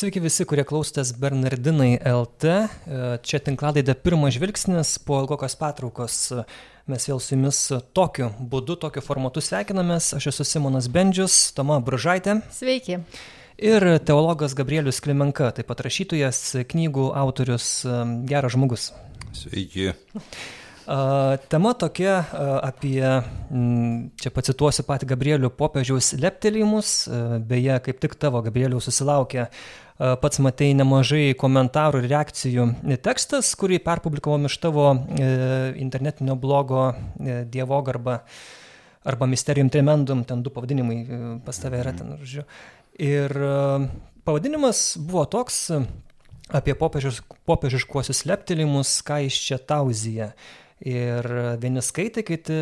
Sveiki visi, kurie klausotės Bernardinai LT. Čia tinkladaidė pirmas žvilgsnis po ilgokos patraukos. Mes vėl su jumis tokiu būdu, tokiu formatu sveikinamės. Aš esu Simonas Bendžius, Toma Bružaitė. Sveiki. Ir teologas Gabrielius Klimenka, taip pat rašytojas, knygų autorius, geras žmogus. Sveiki. Tema tokia apie, čia pacituosiu patį Gabrielių popiežiaus leptelėjimus, beje, kaip tik tavo Gabrielių susilaukė pats matei nemažai komentarų ir reakcijų. Tekstas, kurį perpublikavom iš tavo internetinio blogo Dievo garba arba Mysterium Tremendum, ten du pavadinimai pas tave yra ten, žodžiu. Ir pavadinimas buvo toks apie popiežiškuosius leptelimus, ką iš čia tauzyje. Ir vieni skaitė, kiti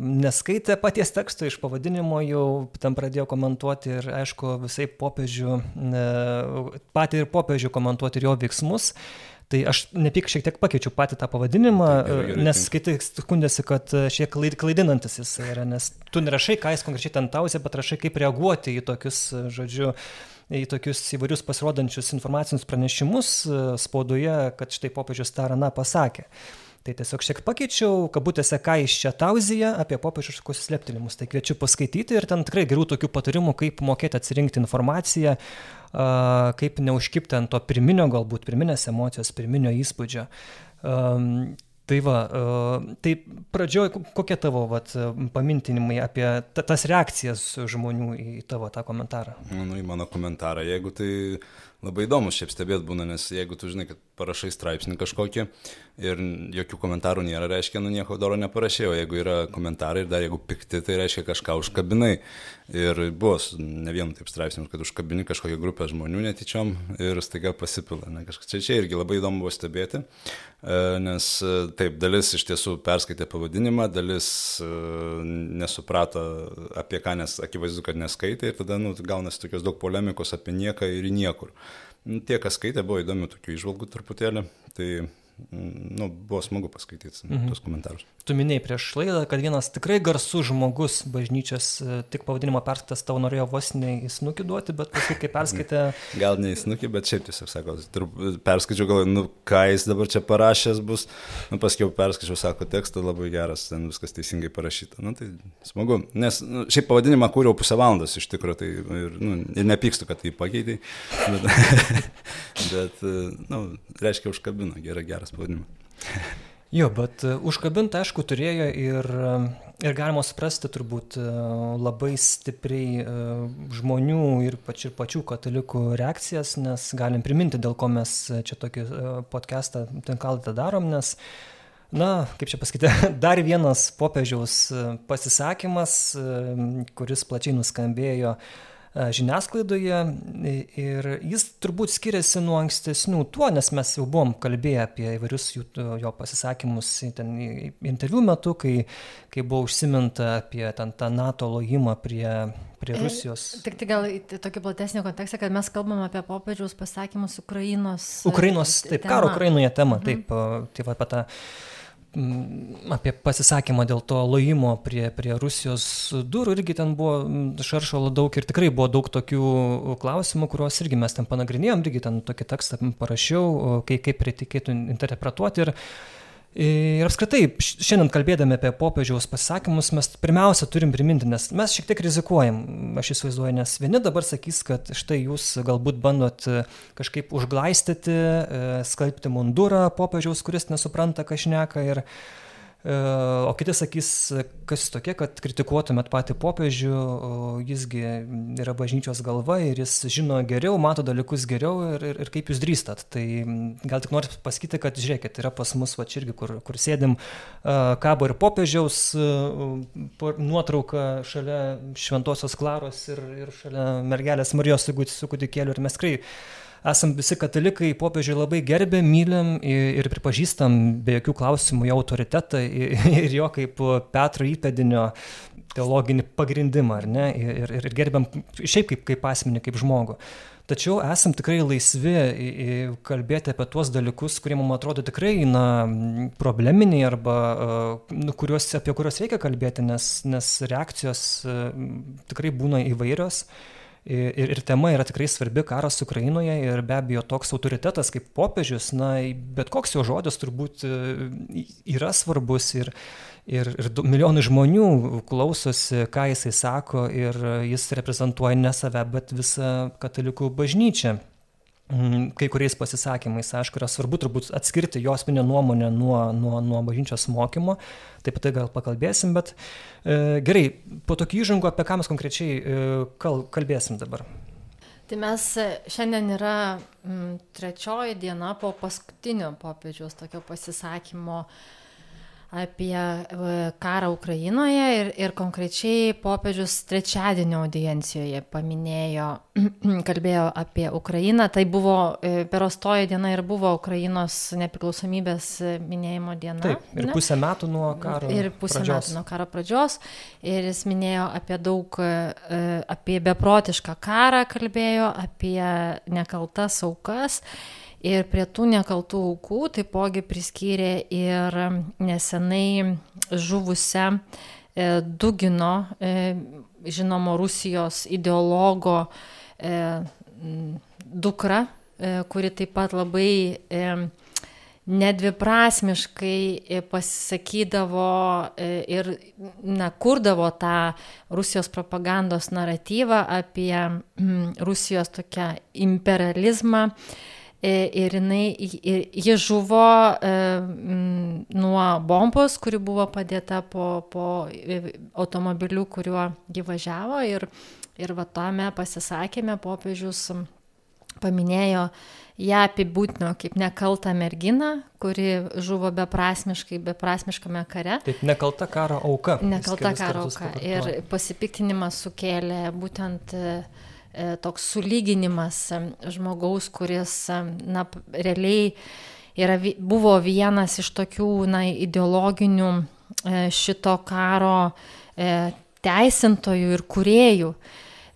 neskaitė paties teksto iš pavadinimo, jau tam pradėjo komentuoti ir, aišku, visai popiežių, patį ir popiežių komentuoti ir jo veiksmus. Tai aš nepyk šiek tiek pakeičiau patį tą pavadinimą, gerai, gerai, nes skaitai skundėsi, kad šiek tiek klaidinantis jis yra, nes tu nerašai, ką jis konkrečiai ten tausė, bet rašai, kaip reaguoti į tokius, žodžiu, į tokius įvairius pasirodančius informacinius pranešimus spaudoje, kad štai popiežius tą raną pasakė. Tai tiesiog šiek pakeičiau, kabutėse, ką iš čia tauzyje apie popiežiškus leptinimus. Tai kviečiu paskaityti ir ten tikrai gerų tokių patarimų, kaip mokėti atsirinkti informaciją, kaip neužkipti ant to pirminio, galbūt pirminės emocijos, pirminio įspūdžio. Tai va, tai pradžioj, kokie tavo vat, pamintinimai apie tas reakcijas žmonių į tavo tą komentarą? Nu, į mano komentarą, jeigu tai labai įdomu šiaip stebėti būna, nes jeigu tu žinai, kad parašai straipsnį kažkokį ir jokių komentarų nėra, reiškia, nu nieko doro neparašiau, jeigu yra komentarai ir dar jeigu pikti, tai reiškia kažką užkabinai. Ir buvo ne vien taip straipsnis, kad užkabini kažkokią grupę žmonių netyčiom ir staiga pasipila. Ne, kažkas. Čia, čia irgi labai įdomu buvo stebėti, e, nes e, taip, dalis iš tiesų perskaitė pavadinimą, dalis e, nesuprato apie ką, nes akivaizdu, kad neskaitė ir tada nu, gaunasi tokios daug polemikos apie nieką ir į niekur. Nu, tie, kas skaitė, buvo įdomių tokių išvalgų truputėlį. Tai nu, buvo smagu paskaityti mhm. tos komentarus. Tu minėjai prieš laidą, kad vienas tikrai garsus žmogus bažnyčios, e, tik pavadinimą perskaitas tau norėjo vos ne į snukį duoti, bet paskui kai perskaitė... Gal ne į snukį, bet šiaip tiesiog sako, perskaičiau, gal, nu ką jis dabar čia parašęs bus, nu paskui perskaičiau, sako, tekstas labai geras, ten viskas teisingai parašyta. Nu tai smagu, nes nu, šiaip pavadinimą kūriau pusę valandos iš tikrųjų, tai ir, nu, ir nepykstu, kad tai pakeitai, bet, bet nu, reiškia užkabino, gerai, geras pavadinimas. Jo, bet e, užkabinti, aišku, turėjo ir, e, ir galima suprasti turbūt e, labai stipriai žmonių ir pačių, pačių katalikų reakcijas, nes galim priminti, dėl ko mes čia tokį podcastą tinkaldą darom, nes Na, kaip čia pasakyti, dar vienas popiežiaus pasisakymas, kuris plačiai nuskambėjo žiniasklaidoje ir jis turbūt skiriasi nuo ankstesnių tuo, nes mes jau buvom kalbėję apie įvairius jų, jo pasisakymus ten interviu metu, kai, kai buvo užsiminta apie ten, tą NATO lojimą prie, prie Rusijos. Tik tai gal tokį platesnį kontekstą, kad mes kalbam apie popiežiaus pasakymus Ukrainos. Ukrainos, taip, tema. karo Ukrainoje tema, mhm. taip, tai va, apie tą apie pasisakymą dėl to lojimo prie, prie Rusijos durų irgi ten buvo šaršalo daug ir tikrai buvo daug tokių klausimų, kuriuos irgi mes ten panagrinėjom, irgi ten tokį tekstą parašiau, kaip, kaip reikėtų interpretuoti. Ir Ir apskritai, šiandien kalbėdami apie popiežiaus pasisakymus, mes pirmiausia turim priminti, nes mes šiek tiek rizikuojam, aš įsivaizduoju, nes vieni dabar sakys, kad štai jūs galbūt bandot e, kažkaip užglaistyti, e, skalbti mundurą popiežiaus, kuris nesupranta, ką šneka ir E, o kiti sakys, kas tokie, kad kritikuotumėt patį popiežių, jisgi yra bažnyčios galva ir jis žino geriau, mato dalykus geriau ir, ir, ir kaip jūs drįstat. Tai gal tik noriu pasakyti, kad žiūrėkit, yra pas mus va čia irgi, kur, kur sėdim, e, kabo ir popiežiaus e, nuotrauka šalia Šventosios Klaros ir, ir šalia mergelės Marijos su kūdikėliu ir mes tikrai esam visi katalikai popiežių labai gerbėm, mylim ir pripažįstam be jokių klausimų jo autoritetą ir jo kaip Petro įpėdinio teologinį pagrindimą, ar ne, ir, ir, ir gerbiam šiaip kaip, kaip asmenį, kaip žmogų. Tačiau esam tikrai laisvi kalbėti apie tuos dalykus, kurie mums atrodo tikrai na, probleminiai arba nu, kuriuos, apie kuriuos reikia kalbėti, nes, nes reakcijos tikrai būna įvairios. Ir, ir tema yra tikrai svarbi karas Ukrainoje ir be abejo toks autoritetas kaip popiežius, na, bet koks jo žodis turbūt e, yra svarbus ir, ir, ir milijonai žmonių klausosi, ką jisai sako ir jis reprezentuoja ne save, bet visą katalikų bažnyčią. Mm, kai kuriais pasisakymais, aišku, yra svarbu turbūt atskirti jo asmeninę nuomonę nuo, nuo, nuo bažnyčios mokymo, taip pat tai gal pakalbėsim, bet e, gerai, po tokį įžangų, apie ką mes konkrečiai e, kal, kalbėsim dabar. Tai mes e, šiandien yra m, trečioji diena po paskutinio popiežiaus tokio pasisakymo e, apie e, karą Ukrainoje ir, ir konkrečiai popiežius trečiadienio audiencijoje paminėjo, kalbėjo apie Ukrainą. Tai buvo e, perostojo diena ir buvo Ukrainos nepriklausomybės minėjimo diena. Taip, ir ne? pusę metų nuo karo. Ir pusę pradžios. metų nuo karo pradžios. Ir jis minėjo apie daug, e, apie beprotišką karą, kalbėjo apie nekaltas aukas. Ir prie tų nekaltų aukų taipogi priskyrė ir nesenai žuvusią e, Dugino, e, žinomo Rusijos ideologo e, dukra, kuri taip pat labai nedviprasmiškai pasisakydavo ir na, kurdavo tą Rusijos propagandos naratyvą apie Rusijos tokią imperializmą ir jinai, ir ji žuvo e, nuo bombos, kuri buvo padėta po, po e, automobiliu, kuriuo ji važiavo. Ir, ir va tame pasisakėme, popiežius paminėjo ją apibūtino kaip nekaltą merginą, kuri žuvo beprasmiškai, beprasmiškame kare. Taip, nekalta karo auka. Nekalta karo auka. Ir pasipiktinimas sukėlė būtent uh, toks sulyginimas e, žmogaus, kuris, e, na, realiai yra, buvo vienas iš tokių, na, ideologinių šito karo teisintojų ir kuriejų.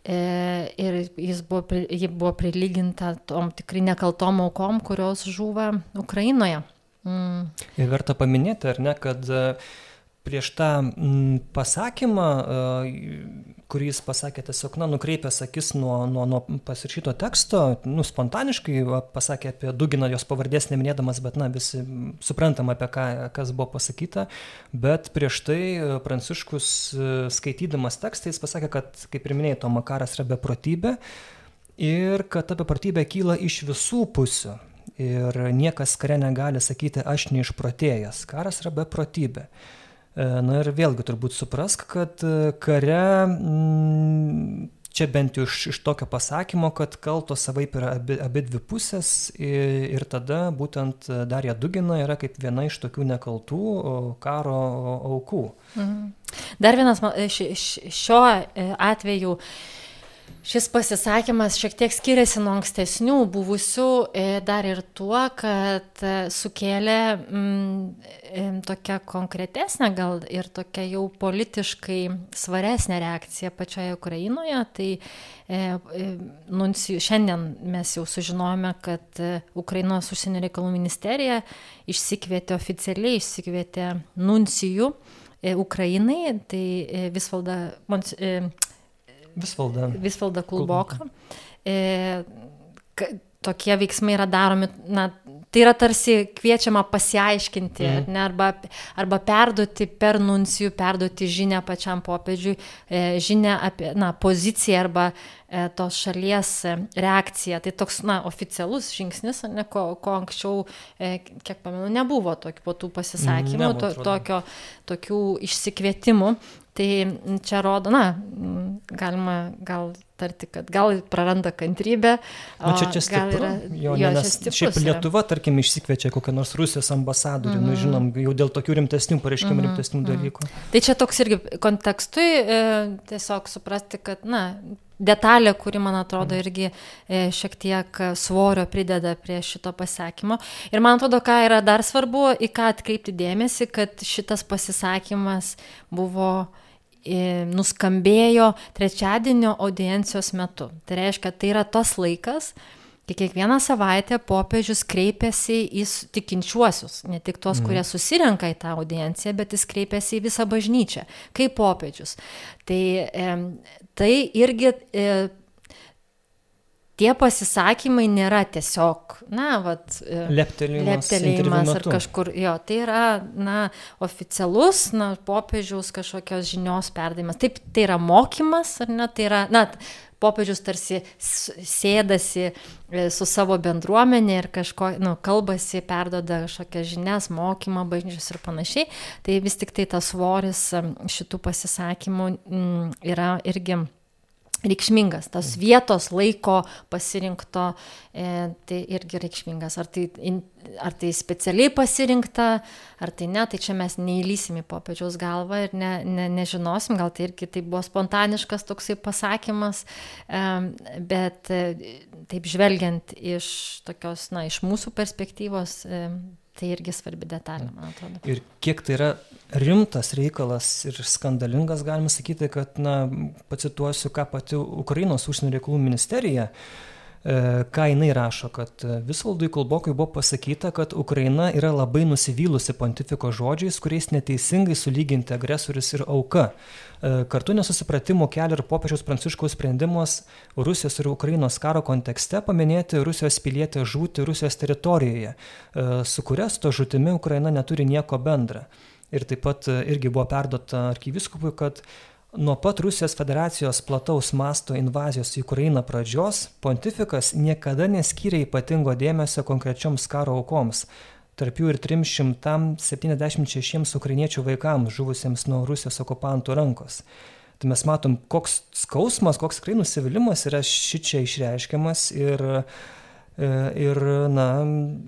Ir jis buvo, ji buvo prilyginta tom tikrai nekaltom aukom, kurios žuva Ukrainoje. Mm. Ir verta paminėti, ar ne, kad prieš tą pasakymą kurį jis pasakė tiesiog, na, nukreipęs akis nuo, nuo, nuo pasirašyto teksto, nu, spontaniškai pasakė apie Duginą, jos pavardės neminėdamas, bet, na, visi suprantam, apie ką, kas buvo pasakyta, bet prieš tai e, Pranciškus e, skaitydamas tekstą jis pasakė, kad, kaip ir minėjai, to makaras yra beprotybė ir kad ta beprotybė kyla iš visų pusių. Ir niekas kare negali sakyti, aš neišprotėjęs. Karas yra beprotybė. E, na ir vėlgi turbūt suprask, kad e, kare, mm, čia bent jau iš, iš tokio pasakymo, kad kaltos savaip yra abi, abi dvi pusės ir, ir tada būtent Darija Dugina yra kaip viena iš tokių nekaltų karo aukų. Mhm. Dar vienas e, atveju Šis pasisakymas šiek tiek skiriasi nuo ankstesnių buvusių e, dar ir tuo, kad e, sukėlė mm, e, tokią konkretesnę gal ir tokią jau politiškai svaresnę reakciją pačioje Ukrainoje. Tai e, nuncijų, šiandien mes jau sužinojome, kad Ukrainos užsienio reikalų ministerija išsikvietė oficialiai, išsikvietė nuncijų Ukrainai, tai Visvalda Visvaldą. Visvaldą Kulboką. E, tokie veiksmai yra daromi, na, tai yra tarsi kviečiama pasiaiškinti, mm. ne, arba, arba perduoti per nuncijų, perduoti žinę pačiam popiežiui, e, žinę apie, na, poziciją arba e, tos šalies e, reakciją. Tai toks, na, oficialus žingsnis, ne, ko, ko anksčiau, kiek pamenu, nebuvo tokių po tų pasisakymų, mm, to, tokio, tokių išsikvietimų. Tai čia rodo, na, galima gal tarti, kad gal praranda kantrybę. O nu, čia čia stipru. Yra, jo, jo, nes stiprus, šiaip Lietuva, yra. tarkim, išsikviečia kokią nors Rusijos ambasadorių, mm -hmm. nu, mhm. žinom, jau dėl tokių rimtesnių pareiškimų, mm -hmm. rimtesnių mhm. dalykų. Mm -hmm. Tai čia toks irgi kontekstui e, tiesiog suprasti, kad, na, detalė, kuri, man atrodo, mhm. irgi e, šiek tiek svorio prideda prie šito pasakymo. Ir man atrodo, ką yra dar svarbu, į ką atkreipti dėmesį, kad šitas pasisakymas buvo nuskambėjo trečiadienio audiencijos metu. Tai reiškia, tai yra tas laikas, kai kiekvieną savaitę popiežius kreipiasi į tikinčiuosius, ne tik tuos, kurie mhm. susirenka į tą audienciją, bet jis kreipiasi į visą bažnyčią, kaip popiežius. Tai, tai irgi e, tie pasisakymai nėra tiesiog, na, vat, leptelėjimas, leptelėjimas ar kažkur, jo, tai yra, na, oficialus, na, popiežiaus kažkokios žinios perdavimas. Taip, tai yra mokymas, ar ne, tai yra, na, popiežius tarsi sėdasi e, su savo bendruomenė ir kažko, nu, kalbasi, perdoda kažkokias žinias, mokymą, bažnyčius ir panašiai, tai vis tik tai tas svoris šitų pasisakymų yra irgi reikšmingas, tas vietos laiko pasirinkto, e, tai irgi reikšmingas. Ar tai, ar tai specialiai pasirinkta, ar tai ne, tai čia mes neįlysim į popiežiaus galvą ir ne, ne, nežinosim, gal tai irgi tai buvo spontaniškas toksai pasakymas, e, bet e, taip žvelgiant iš tokios, na, iš mūsų perspektyvos, e, Tai irgi svarbi detalė, man atrodo. Ir kiek tai yra rimtas reikalas ir skandalingas, galima sakyti, kad, na, pacituosiu, ką pati Ukrainos užsienio reikalų ministerija uh, ką jinai rašo, kad Visvaldui Kulbokui buvo pasakyta, kad Ukraina yra labai nusivylusi pontifiko žodžiais, kuriais neteisingai sulyginti agresorius ir auka. E, kartu nesusipratimų kelia ir popiežiaus pranciškaus sprendimas Rusijos ir Ukrainos karo kontekste paminėti Rusijos pilietę žūti Rusijos teritorijoje, e, su kuria su to žūtimi Ukraina neturi nieko bendra. Ir taip pat irgi buvo perduota arkiviskupui, kad Nuo pat Rusijos federacijos plataus masto invazijos į Ukrainą pradžios, pontifikas niekada neskyrė ypatingo dėmesio konkrečioms karo aukoms, tarp jų ir 376 ukrainiečių vaikams žuvusiems nuo Rusijos okupantų rankos. Tai mes matom, koks skausmas, koks tikrai nusivylimas yra šičia išreiškiamas ir, e, ir na,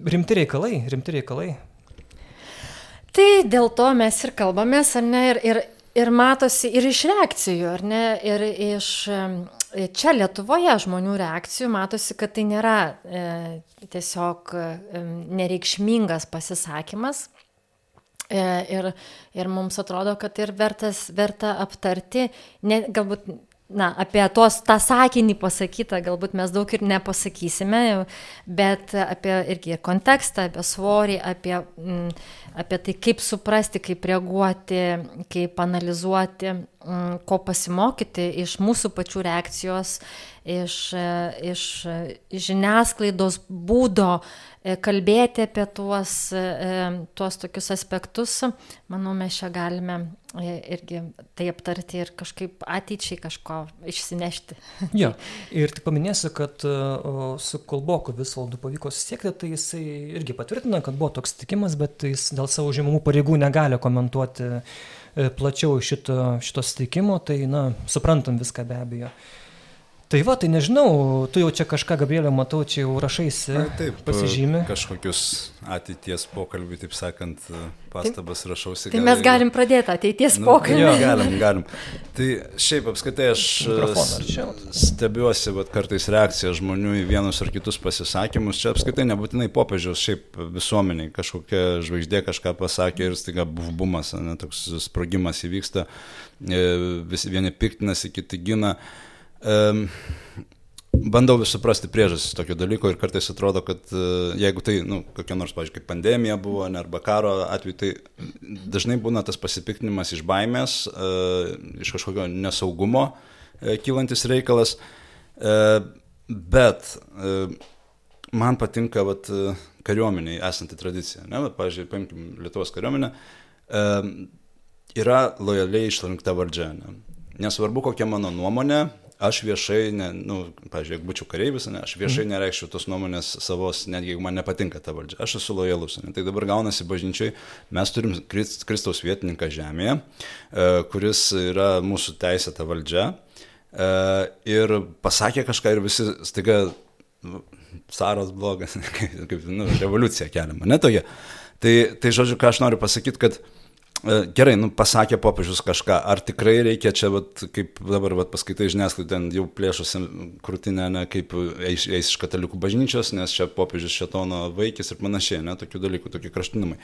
rimti reikalai, rimti reikalai. Tai dėl to mes ir kalbamės, ar ne, ir, ir ir matosi ir iš reakcijų, ar ne, ir iš čia Lietuvoje žmonių reakcijų matosi, kad tai nėra e, tiesiog e, nereikšmingas pasisakymas. E, ir, ir mums atrodo, kad ir vertas, verta aptarti, ne, galbūt na, apie tos, tą sakinį pasakytą galbūt mes daug ir nepasakysime, bet apie irgi kontekstą, apie svorį, apie, mm, apie tai, kaip suprasti, kaip reaguoti, kaip analizuoti, mm, ko pasimokyti iš mūsų pačių reakcijos, iš, iš žiniasklaidos būdo kalbėti apie tuos, e, tuos tokius aspektus, manau, mes čia galime e, irgi tai aptarti ir kažkaip ateičiai kažko išsinešti. Ja, ir tik paminėsiu, kad su Kolboku Visvaldu pavyko susiekti, tai jisai irgi patvirtina, kad buvo toks tikimas, bet jis dėl savo žemumų pareigų negali komentuoti plačiau šito, šito sutikimo, tai, na, suprantam viską be abejo. Tai va, tai nežinau, tu jau čia kažką, Gabrielė, matau, čia jau rašaisi, Na, taip, pasižymi. Kažkokius ateities pokalbį, taip sakant, pastabas taip. rašausi. Tai gal, mes galim pradėti ateities nu, pokalbį. Jo, galim, galim. Tai šiaip apskaitai aš stebiuosi, bet kartais reakcija žmonių į vienus ar kitus pasisakymus. Čia apskaitai nebūtinai popiežiaus, šiaip visuomeniai kažkokia žvaigždė kažką pasakė ir staiga bumas, ne, toks sprogimas įvyksta, e, visi vieni piktinasi, kiti gina. Um, bandau suprasti priežastis tokio dalyko ir kartais atrodo, kad uh, jeigu tai, nu, kokia nors, pavyzdžiui, kaip pandemija buvo, ne, arba karo atveju, tai dažnai būna tas pasipiktinimas iš baimės, uh, iš kažkokio nesaugumo uh, kylantis reikalas, bet man patinka vat, kariuomeniai esanti tradicija. Ne, vat, pavyzdžiui, paimkim Lietuvos kariuomenę, yra lojaliai išrinkta valdžia. Ne. Nesvarbu, kokia mano nuomonė, aš viešai, ne, nu, jeigu būčiau kareivis, ne, aš viešai mm. nereikščiau tos nuomonės savos, netgi jeigu man nepatinka ta valdžia. Aš esu lojalus. Ne. Tai dabar gaunasi bažnyčiai, mes turim Kristaus vietininką žemėje, e, kuris yra mūsų teisėta valdžia. E, ir pasakė kažką ir visi staiga, nu, caras blogas, kaip, nu, revoliucija keliama, ne tokia. Tai, tai žodžiu, ką aš noriu pasakyti, kad E, gerai, nu, pasakė popiežius kažką, ar tikrai reikia čia, vat, kaip dabar vat, paskaitai žiniasklaidai, ten jau plėšosi krūtinę, ne, kaip eis, eis iš katalikų bažnyčios, nes čia popiežius šetono vaikis ir panašiai, ne, tokių dalykų, tokie kraštinumai.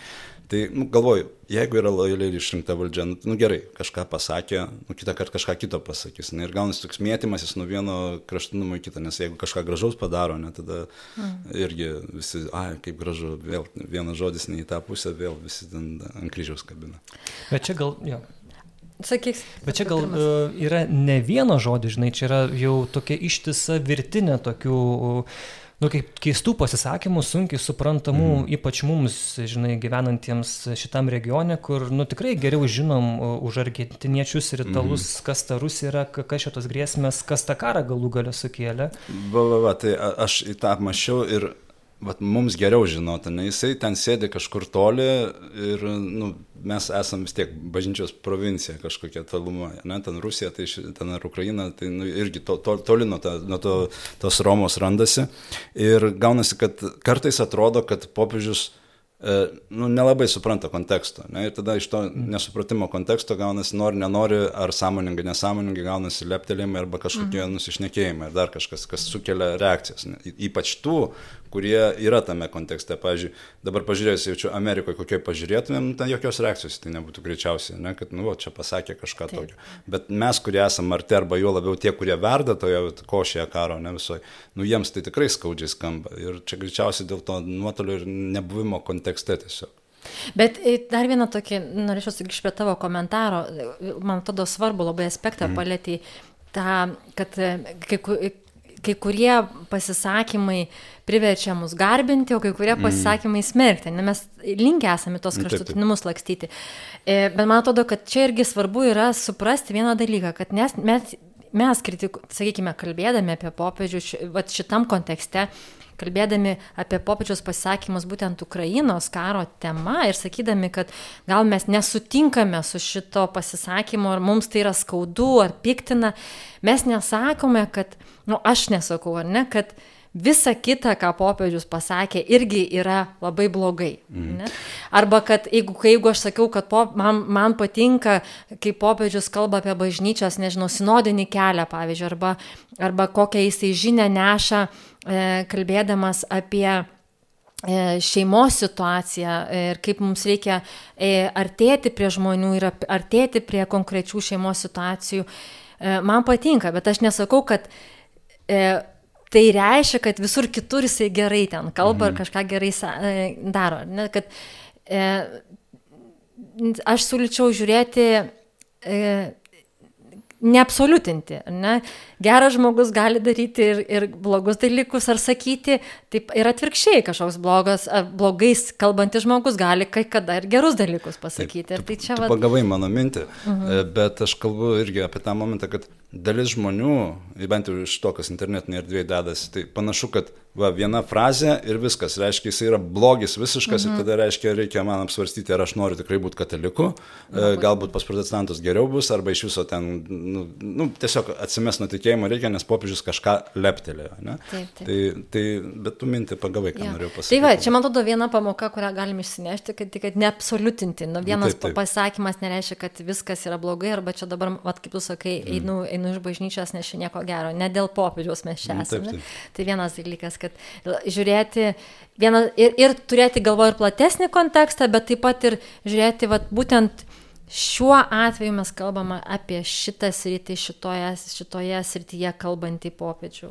Tai nu, galvoju, jeigu yra lojaliai išrinkta valdžia, nu, nu gerai, kažką pasakė, nu, kitą kartą kažką kito pasakys. Ne, ir gaunasi toks mėtymasis nuo vieno kraštinumo į kitą, nes jeigu kažką gražaus padaro, ne, tada mm. irgi visi, ai, kaip gražu, vėl vienas žodis ne į tą pusę, vėl visi ten ant kryžiaus kabina. Bet čia gal, jo. Sakyk. Bet čia gal uh, yra ne vieno žodžio, žinai, čia yra jau tokia ištisa virtinė tokių uh, nu, kaip keistų pasisakymų, sunkiai suprantamų, mm. ypač mums, žinai, gyvenantiems šitam regione, kur, nu, tikrai geriau žinom už argentiniečius ir italus, mm. kas ta Rusija yra, kas šitos grėsmės, kas tą karą galų galę sukėlė. Va, va, va, tai aš į tą apmašiau ir vat, mums geriau žinoti, ne jisai ten sėdi kažkur toli ir nu, mes esame vis tiek bažnyčios provincija kažkokia toluma, ne, ten Rusija, tai ten ar Ukraina, tai nu, irgi to, to, toli nuo, ta, nuo to, tos Romos randasi. Ir gaunasi, kad kartais atrodo, kad popiežius E, nu, nelabai supranta konteksto. Ne? Ir tada iš to nesupratimo konteksto gaunasi nori, nenori, ar sąmoningai, nesąmoningai gaunasi leptelėjimai arba kažkokie mhm. nusišnekėjimai ir dar kažkas, kas sukelia reakcijas. Ne? Ypač tų, kurie yra tame kontekste. Pavyzdžiui, dabar pažiūrėjus, jaučiu Amerikoje, kokie pažiūrėtumėm, ten jokios reakcijos tai nebūtų greičiausiai, ne? kad, nu, čia pasakė kažką Taip. tokio. Bet mes, kurie esame arti arba jo labiau tie, kurie verda toje košėje karo, ne visoje, nu, jiems tai tikrai skaudžiai skamba. Ir čia greičiausiai dėl to nuotolio ir nebuvimo kontekste tiesiog. Bet e, dar vieną tokį, norėčiau sugrįžti prie tavo komentaro, man atrodo svarbu labai aspektą mm. palėti tą, kad e, kai, kai kurie pasisakymai priverčia mus garbinti, o kai kurie mm. pasisakymai smerkti. Ne, mes linkę esame tos kraštutinumus lakstyti. E, bet man atrodo, kad čia irgi svarbu yra suprasti vieną dalyką, kad mes, mes, mes kritiku, sakykime, kalbėdami apie popiežių šitam kontekste, kalbėdami apie popiežiaus pasisakymus būtent Ukrainos karo tema ir sakydami, kad gal mes nesutinkame su šito pasisakymu, ar mums tai yra skaudu, ar piktina, mes nesakome, kad, nu, aš nesakau, ar ne, kad visa kita, ką popiežius pasakė, irgi yra labai blogai. Mm. Ne? Arba kad jeigu, jeigu aš sakiau, kad pop, man, man patinka, kai popiežius kalba apie bažnyčios, nežinau, sinodinį kelią, pavyzdžiui, arba, arba kokią jisai žinę neša E, kalbėdamas apie e, šeimos situaciją ir kaip mums reikia e, artėti prie žmonių ir artėti prie konkrečių šeimos situacijų. Man patinka, bet aš nesakau, kad tai reiškia, kad visur kitur jisai gerai ten kalba mhm. ar kažką gerai daro. Ne, kad, aš siūlyčiau žiūrėti neabsoliutinti, ne? Geras žmogus gali daryti ir, ir blogus dalykus ar sakyti, taip ir atvirkščiai kažkoks blogas, blogais kalbantis žmogus gali kai kada ir gerus dalykus pasakyti. Taip, tu, tai čia va... Pagavai mano mintį, mhm. -huh. bet aš kalbu irgi apie tą momentą, kad dalis žmonių, bent jau iš to, kas internetinėje erdvėje dedasi, tai panašu, kad va, viena frazė ir viskas, reiškia, jis yra blogis visiškas mhm. ir tada reiškia, reikia man apsvarstyti, ar aš noriu tikrai būti kataliku, Labai. galbūt pas protestantus geriau bus, arba iš viso ten, nu, nu, tiesiog atsimest nuo tikėjimo reikia, nes popiežius kažką leptelėjo. Taip, taip. Tai, tai, bet tu minti pagavai, ką ja. norėjau pasakyti. Tai va, čia man atrodo viena pamoka, kurią galim išsinešti, kad, kad neabsoliutinti. Nu, vienas taip, taip. pasakymas nereiškia, kad viskas yra blogai, arba čia dabar, vat, kaip tu sakai, mm. einu, einu iš bažnyčios, nes čia nieko gero, ne dėl popiežiaus mes čia esame. Taip, taip. Tai vienas dalykas, kad žiūrėti vieną, ir, ir turėti galvoje ir platesnį kontekstą, bet taip pat ir žiūrėti vat, būtent šiuo atveju mes kalbame apie šitą sritį, šitoje, šitoje srityje kalbantį popiežių.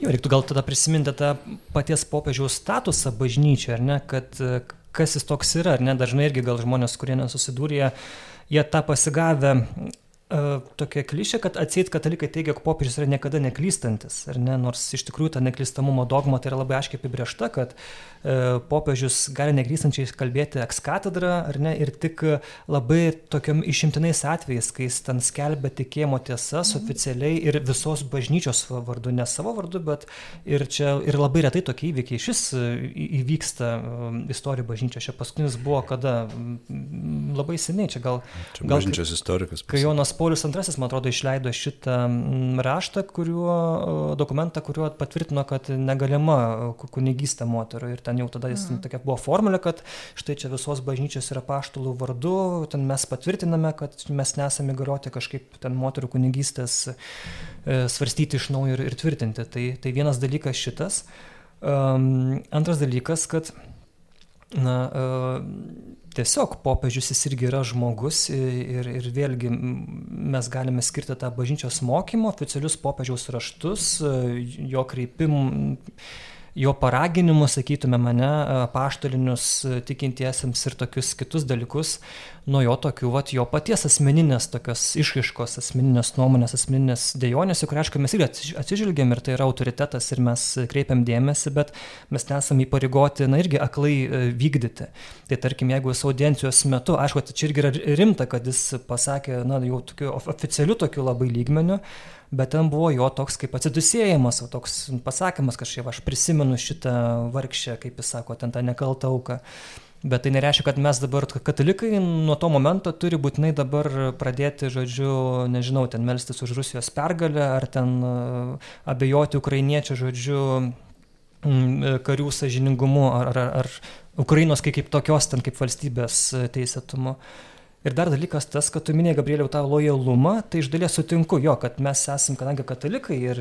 Jo, reiktų gal tada prisiminti tą paties popiežiaus statusą bažnyčioje, ar ne, kad kas jis toks yra, ar ne, dažnai irgi gal žmonės, kurie nesusidūrė, jie tą pasigavę tokia klišė, kad atseit katalikai teigia, kad popiežius yra niekada neklystantis, ar ne, nors iš tikrųjų ta neklystamumo dogma tai yra labai aiškiai apibriešta, kad e, popiežius gali neklystančiai kalbėti ekskatedrą, ar ne, ir tik labai tokiam išimtinais atvejais, kai jis ten skelbia tikėjimo tiesas mhm. oficialiai ir visos bažnyčios vardu, ne savo vardu, bet ir čia ir labai retai tokie įvykiai šis įvyksta istorijų bažnyčioje. Čia paskutinis buvo kada labai seniai, čia gal... Čia gal bažnyčios istorikas. Kai Jonas Paulius II, man atrodo, išleido šitą raštą, kuriuo, dokumentą, kuriuo patvirtino, kad negalima kunigystė moterų. Ir ten jau tada jis mhm. tokia buvo formulė, kad štai čia visos bažnyčios yra paštulų vardu, ten mes patvirtiname, kad mes nesame įgalioti kažkaip ten moterų kunigystės e, svarstyti iš naujo ir, ir tvirtinti. Tai, tai vienas dalykas šitas. Um, antras dalykas, kad na, uh, tiesiog popiežius jis irgi yra žmogus ir, ir vėlgi mes galime skirti tą bažnyčios mokymą, oficialius popiežiaus raštus, jo kreipimų jo paraginimus, sakytume mane, paštolinius tikintiesiems ir tokius kitus dalykus, nuo jo tokių, vat, jo paties asmeninės tokios išraiškos, asmeninės nuomonės, asmeninės dėjonės, į kurią, aišku, mes irgi atsižvelgiam ir tai yra autoritetas ir mes kreipiam dėmesį, bet mes nesame įpareigoti, na irgi aklai e, vykdyti. Tai tarkim, jeigu jis audiencijos metu, aišku, tai čia irgi yra rimta, kad jis pasakė, na, jau tokiu oficialiu tokiu labai lygmeniu, bet ten buvo jo toks kaip atsidusėjimas, o toks pasakymas kažkaip, aš prisimenu šitą vargšę, kaip jis sako, ten tą nekaltą auką. Bet tai nereiškia, kad mes dabar katalikai nuo to momento turi būtinai dabar pradėti, žodžiu, nežinau, ten melstis už Rusijos pergalę ar ten e, abejoti ukrainiečių, žodžiu, karių sažiningumu ar, ar, ar Ukrainos kaip, kaip tokios ten kaip valstybės teisėtumu. Uh, Ir dar dalykas tas, kad tu minėjai, Gabrieliau, tą lojalumą, tai iš dalies sutinku jo, kad mes esame, kadangi katalikai ir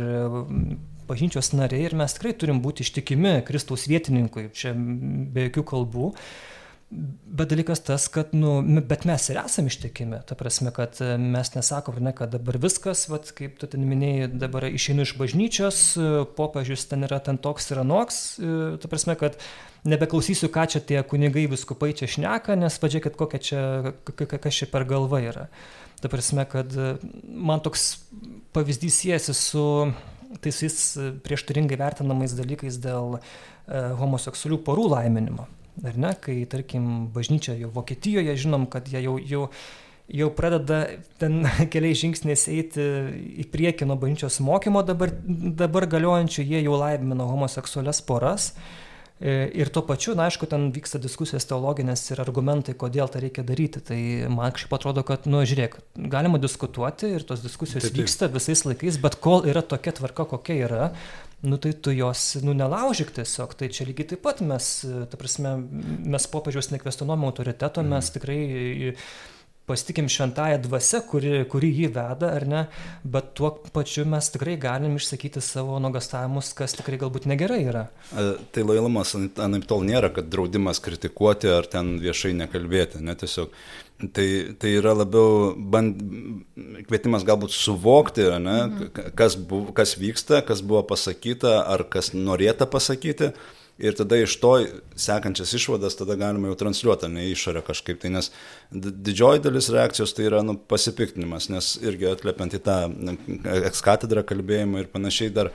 bažnyčios nariai, ir mes tikrai turim būti ištikimi Kristaus vietininkui, čia be jokių kalbų. Bet dalykas tas, kad, nu, bet mes ir esame ištikimi, ta prasme, kad mes nesakom, ne, kad dabar viskas, vat, kaip tu ten minėjai, dabar išeinu iš bažnyčios, popiežius ten yra ten toks ir anoks, ta prasme, kad nebeklausysiu, ką čia tie kunigai viskupai čia šneka, nes pažiūrėkit, kokia čia, kas čia per galva yra. Ta prasme, kad e, man toks pavyzdys siejasi su tais prieštaringai vertinamais dalykais dėl e, homoseksualių porų laiminimo. Ar ne, kai, tarkim, bažnyčia jau Vokietijoje žinom, kad jie jau, jau, jau pradeda ten keliais žingsniais eiti į priekį nuo bažnyčios mokymo dabar, dabar galiojančių, jie jau laimino homoseksualias poras. E, ir tuo pačiu, na, aišku, ten vyksta diskusijos teologinės ir argumentai, kodėl tai reikia daryti. Tai man kažkaip atrodo, kad, nu, žiūrėk, galima diskutuoti ir tos diskusijos taip, taip. vyksta visais laikais, bet kol yra tokia tvarka, kokia yra, nu tai tu jos, nu, nelaužyk tiesiog. Tai čia lygiai taip pat mes, ta prasme, mes popiežiaus nekvestionuojam autoriteto, mm. mes tikrai pasitikim šventąją dvasę, kuri, kuri jį veda, ar ne, bet tuo pačiu mes tikrai galim išsakyti savo nuogastavimus, kas tikrai galbūt negerai yra. Tai lojalumas anaip tol nėra, kad draudimas kritikuoti ar ten viešai nekalbėti, ne tiesiog. Tai, tai yra labiau band, kvietimas galbūt suvokti, ne, mhm. kas, buvo, kas vyksta, kas buvo pasakyta ar kas norėta pasakyti ir tada iš to sekančias išvadas tada galima jau transliuoti, ne išorę kažkaip tai, nes didžioji dalis reakcijos tai yra nu, pasipiktinimas, nes irgi atliepiant į tą ekskatedrą kalbėjimą ir panašiai dar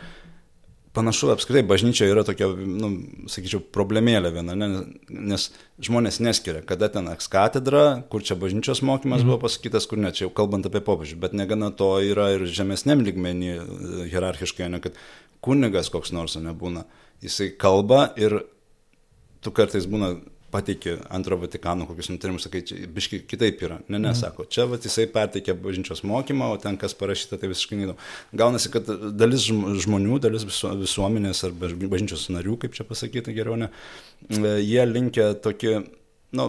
panašu apskritai bažnyčia yra tokia, nu, sakyčiau, problemėlė viena, ne, nes žmonės neskiria, kada ten ekskatedra, kur čia bažnyčios mokymas mhm. buvo pasakytas, kur ne, čia jau kalbant apie popiežių, bet negana to yra ir žemesniam lygmenį hierarchiškai, ne kad kunigas koks nors nebūna jisai kalba ir tu kartais būna pateikė antro Vatikano kokius nutarimus, sakai, čia biški kitaip yra. Ne, nesako. Mhm. Čia vat, jisai perteikė bažnyčios mokymą, o ten kas parašyta, tai visiškai neįdomu. Gaunasi, kad dalis žmonių, dalis visuomenės ar bažnyčios narių, kaip čia pasakyti geriau, ne, jie linkia tokį, na, nu,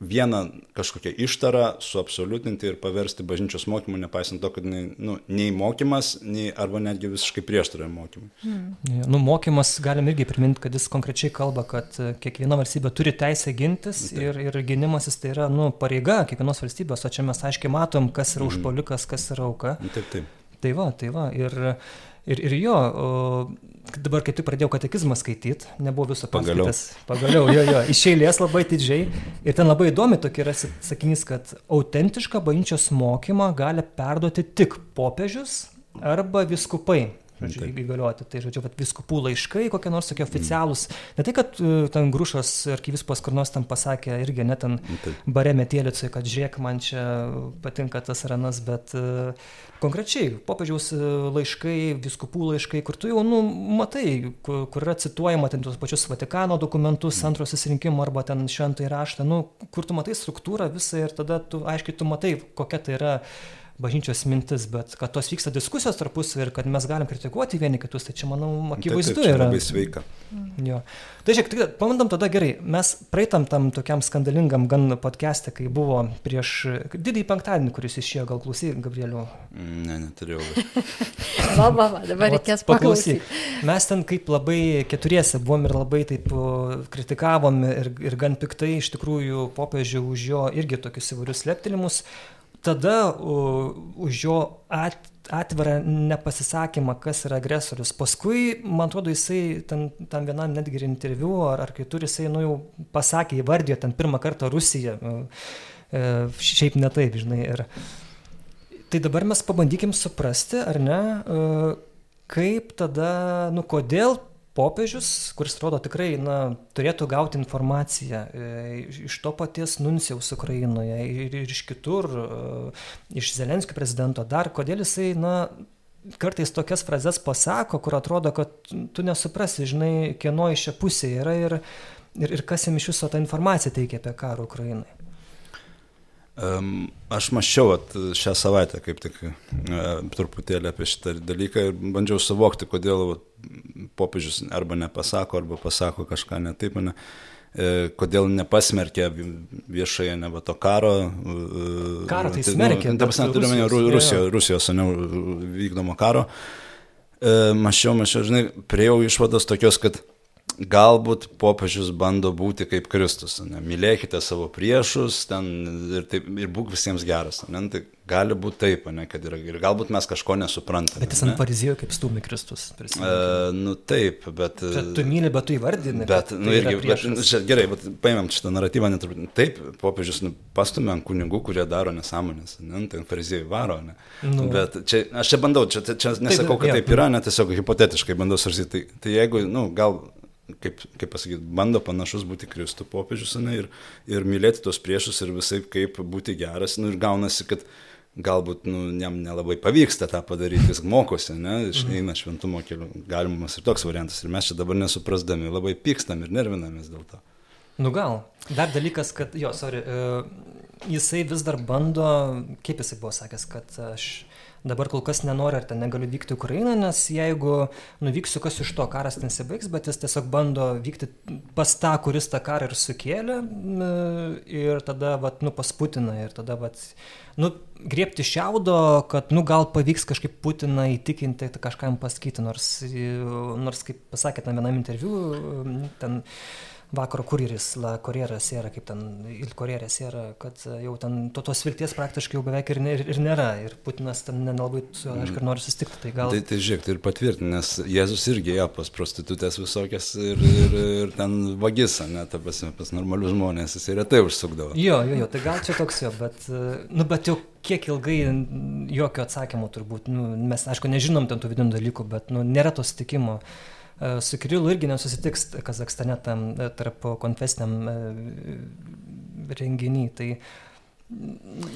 vieną kažkokią ištarą suabsoliutinti ir paversti bažnyčios mokymu, nepaisant to, kad nei, nu, nei mokymas, nei arba netgi visiškai prieštarauja mokymui. Hmm. Nu, mokymas galim irgi priminti, kad jis konkrečiai kalba, kad e, kiekviena valstybė turi teisę gintis Taip. ir, ir gynimasis tai yra nu, pareiga kiekvienos valstybės, o čia mes aiškiai matom, kas yra mhm. užpolikas, kas yra auka. Taip, taip. Tai va, tai va. Ir, ir, ir jo, dabar kaip tik pradėjau katekizmą skaityti, nebuvo viso paskaitas. Pagaliau. Jo, jo, iš eilės labai didžiai. Ir ten labai įdomi tokia yra sakinys, kad autentišką bažnyčios mokymą gali perduoti tik popiežius arba viskupai žodžiu, įgalioti. Tai, žodžiu, vat, viskupų laiškai, kokie nors tokie oficialūs. Mm. Ne tai, kad uh, ten grušas arkivispas kur nors tam pasakė irgi net ten Taip. bare metėlicui, kad žiūrėk, man čia patinka tas ranas, bet uh, konkrečiai popiežiaus e, laiškai, viskupų laiškai, kur tu jau, nu, matai, kur, kur yra cituojama ten tuos pačius Vatikano dokumentus, mm. antros susirinkimo arba ten šventąjį raštą, nu, kur tu matai struktūrą visą ir tada tu aiškiai tu matai, kokia tai yra bažnyčios mintis, bet kad tos vyksta diskusijos tarpusavį ir kad mes galim kritikuoti vieni kitus, tai čia, manau, akivaizdu taip, taip, yra. Labai sveika. Jo. Tai žiūrėk, tai, pamandam tada gerai, mes praeitam tam tokiam skandalingam gan podcast'e, kai buvo prieš didįjį penktadienį, kuris išėjo, gal klausy, Gabrieliu. Mm, ne, neturėjau. va, va, va, dabar reikės paklausyti. Mes ten kaip labai keturiese buvom ir labai taip kritikavom ir, ir gan piktai iš tikrųjų popiežių už jo irgi tokius įvairius leptelimus tada už jo at, atvirą nepasisakymą, kas yra agresorius. Paskui, man atrodo, jisai ten, tam vienam netgi interviu ar, ar kitur jisai, nu, jau pasakė, įvardijo ten pirmą kartą Rusiją. E, šiaip ne taip, žinai. Ir, tai dabar mes pabandykim suprasti, ar ne, kaip tada, nu, kodėl popiežius, kuris atrodo tikrai na, turėtų gauti informaciją e, iš to paties Nuncijaus Ukrainoje ir, ir iš kitur, e, iš Zelenskio prezidento, dar kodėl jisai, na, kartais tokias frazes pasako, kur atrodo, kad tu nesuprasi, žinai, kieno iš čia pusė yra ir, ir, ir kas jam iš viso tą informaciją teikia apie karą Ukrainai. Um, aš mačiau at, šią savaitę kaip tik uh, truputėlį apie šitą dalyką ir bandžiau suvokti, kodėl popiežius arba nepasako, arba pasako kažką netaip, ne, uh, kodėl nepasmerkė viešai neva to karo. Uh, karo tai smerkė. Nu, Dabar turiu menį Rusijos, Rusijos ne, vykdomo karo. Uh, mačiau, mačiau, žinai, priejau išvados tokios, kad galbūt popiežius bando būti kaip Kristus, ne? mylėkite savo priešus ten, ir, taip, ir būk visiems geras. Ne? Nu, tai gali būti taip, ne? kad yra, ir galbūt mes kažko nesuprantame. Bet jis ant parizėjo kaip stūmi Kristus. Uh, nu taip, bet... Čia tu myli, bet tu įvardini. Bet, nu, tai irgi, bet, nu, čia, gerai, bet paimam šitą naratyvą, neturbūt. Taip, popiežius nu, pastumė ant kunigų, kurie daro nesąmonės. Ne? Nu, tai farizėjai varo. Ne? Nu. Bet čia, aš čia bandau, čia, čia nesakau, kad taip yra, net tiesiog hipotetiškai bandau svarstyti. Tai, tai jeigu, nu, gal kaip, kaip pasakyti, bando panašus būti Kristų popiežius, ne, ir, ir mylėti tos priešus ir visai kaip būti geras, nu, ir gaunasi, kad galbūt nu, jam nelabai pavyksta tą padaryti, jis mokosi, ne, mhm. eina šventumo keliu, galimas ir toks variantas, ir mes čia dabar nesuprasdami labai pykstam ir nervinamės dėl to. Nu gal, dar dalykas, kad, jo, sorry, uh, jisai vis dar bando, kaip jisai buvo sakęs, kad aš uh, dabar kol kas nenoriu ar ten negaliu vykti į Ukrainą, nes jeigu nuvyksiu, kas iš to karas nesibaigs, bet jis tiesiog bando vykti pas tą, kuris tą karą ir sukėlė ir tada, vat, nu, pas Putiną ir tada, vat, nu, griebti šiaudo, kad, nu, gal pavyks kažkaip Putiną įtikinti, kažkam pasakyti, nors, nors kaip pasakė tam vienam interviu, ten vakaro kurjeris, La Korjeras yra, kaip ten Il Korjeras yra, kad jau ten to, tos vilties praktiškai jau beveik ir, ir, ir nėra. Ir Putinas ten nelabai su juo, aišku, nori susitikti. Tai, gal... tai, tai žiūrėk, tai ir patvirtinti, nes Jėzus irgi ėjo pas prostitutės visokias ir, ir, ir ten vagis, ne, ta prasme, pas normalius žmonės jis retai užsukdavo. Jo, jo, jo, tai gal čia toks jo, bet, nu, bet jau kiek ilgai jokio atsakymo turbūt, nu, mes aišku nežinom ten tų vidinių dalykų, bet nu, nėra to sutikimo. Uh, su Kirilu irgi nesusitiks Kazakstane tam e, tarp konfesiniam e, renginiui. Tai,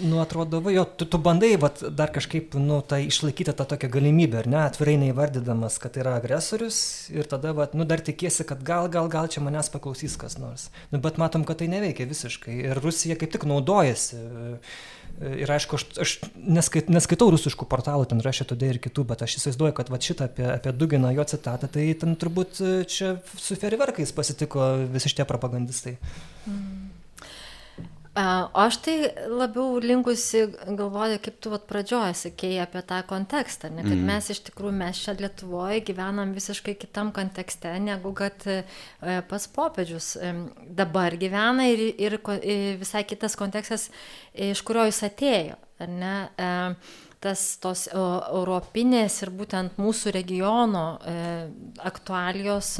nu, atrodo, va, jo, tu, tu bandai vat, dar kažkaip, nu, tai išlaikyti tą tokią galimybę, ar ne, atvirai neįvardydamas, kad yra agresorius ir tada, vat, nu, dar tikiesi, kad gal, gal, gal čia manęs paklausys kas nors. Nu, bet matom, kad tai neveikia visiškai ir Rusija kaip tik naudojasi. Uh, Ir aišku, aš, aš neskait, neskaitau rusiškų portalų, ten rašė tada ir kitų, bet aš įsivaizduoju, kad va šitą apie, apie Duginą jo citatą, tai ten turbūt čia su feriverkais pasitiko visi šitie propagandistai. Mm. O aš tai labiau linkusi galvoti, kaip tu vat pradžioje sakėjai apie tą kontekstą, ne, kad mm. mes iš tikrųjų, mes čia Lietuvoje gyvenam visiškai kitam kontekste, negu kad e, pas popiežius dabar gyvena ir, ir, ir visai kitas kontekstas, iš kurio jis atėjo. Ne, tas tos europinės ir būtent mūsų regiono e, aktualijos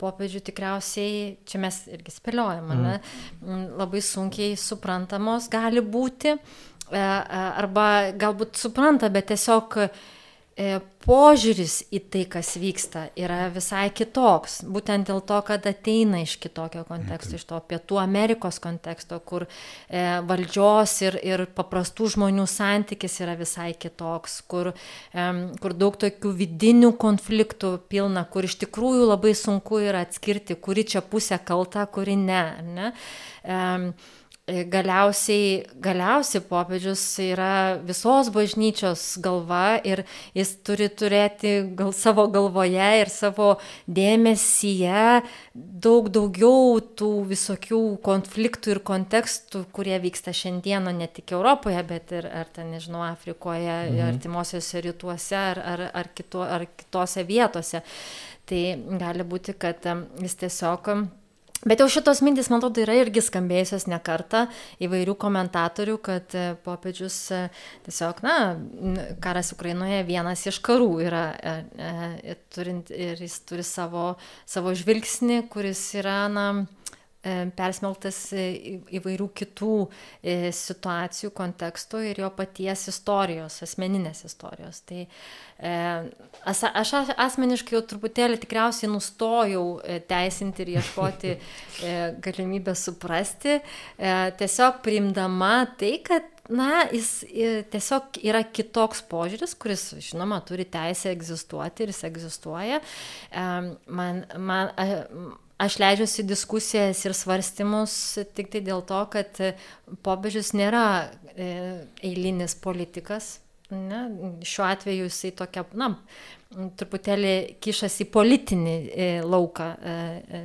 popiežių tikriausiai, čia mes irgi spėliojam, mm. ne, labai sunkiai suprantamos gali būti, e, e, arba galbūt supranta, bet tiesiog požiūris į tai, kas vyksta, yra visai kitoks. Būtent dėl to, kad ateina iš kitokio konteksto, iš to Pietų Amerikos konteksto, kur e, valdžios ir, ir paprastų žmonių santykis yra visai kitoks, kur, e, kur daug tokių vidinių konfliktų pilna, kur iš tikrųjų labai sunku yra atskirti, kuri čia pusė kalta, kuri ne. ne? E, galiausiai, galiausiai popiežius yra visos bažnyčios galva ir jis turi turėti gal savo galvoje ir savo dėmesyje daug daugiau tų visokių konfliktų ir kontekstų, kurie vyksta šiandieną ne tik Europoje, bet ir, ar ten, nežinau, Afrikoje, mhm. artimuosiuose rytuose ar, ar, ar, kito, ar kitose vietose. Tai gali būti, kad jis tiesiog Bet jau šitos mintys, man atrodo, yra irgi skambėjusios ne kartą įvairių komentatorių, kad e, popiežius e, tiesiog, na, karas Ukrainoje vienas iš karų yra, e, e, turint, ir jis turi savo, savo žvilgsnį, kuris yra, na, persmelktas įvairių kitų situacijų, kontekstų ir jo paties istorijos, asmeninės istorijos. Tai aš asmeniškai jau truputėlį tikriausiai nustojau teisinti ir ieškoti galimybę suprasti, tiesiog priimdama tai, kad na, jis tiesiog yra kitoks požiūris, kuris, žinoma, turi teisę egzistuoti ir jis egzistuoja. Man, man, aš leidžiuosi diskusijas ir svarstymus tik tai dėl to, kad popiežius nėra e, eilinis politikas. Ne? Šiuo atveju jisai tokia, na, truputėlį kišasi į politinį e, lauką e, e,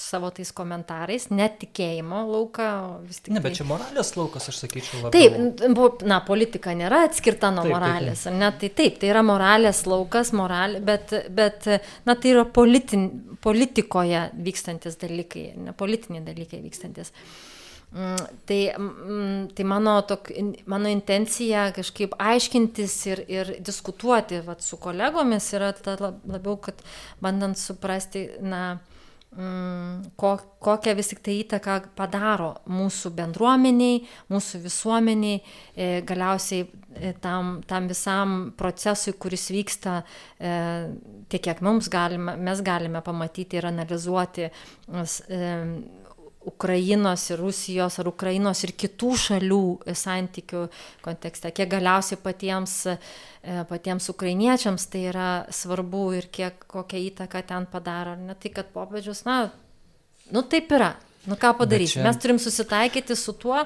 savo tais komentarais, netikėjimo lauką. Tik ne, bet tai... čia moralės laukas, aš sakyčiau, labiau. Taip, na, politika nėra atskirta nuo taip, moralės, taip, taip. Ne, tai taip, tai yra moralės laukas, moralė, bet, bet, na, tai yra politin, politikoje vykstantis dalykai, ne politiniai dalykai vykstantis. Uh, tai, mm, tai mano, tok, mano intencija kažkaip aiškintis ir, ir diskutuoti vat, su kolegomis yra labiau, kad bandant suprasti, na, mm, ko, kokią vis tik tai įtaką padaro mūsų bendruomeniai, mūsų visuomeniai, e, galiausiai e, tam, tam visam procesui, kuris vyksta e, tiek, kiek mums galime, mes galime pamatyti ir analizuoti Ukrainos ir Rusijos ar Ukrainos ir kitų šalių santykių kontekste, kiek galiausiai patiems, e, patiems ukrainiečiams tai yra svarbu ir kiek kokią įtaką ten padaro. Ne tai, kad popiežius, na, nu taip yra, nu ką padaryti, čia... mes turim susitaikyti su tuo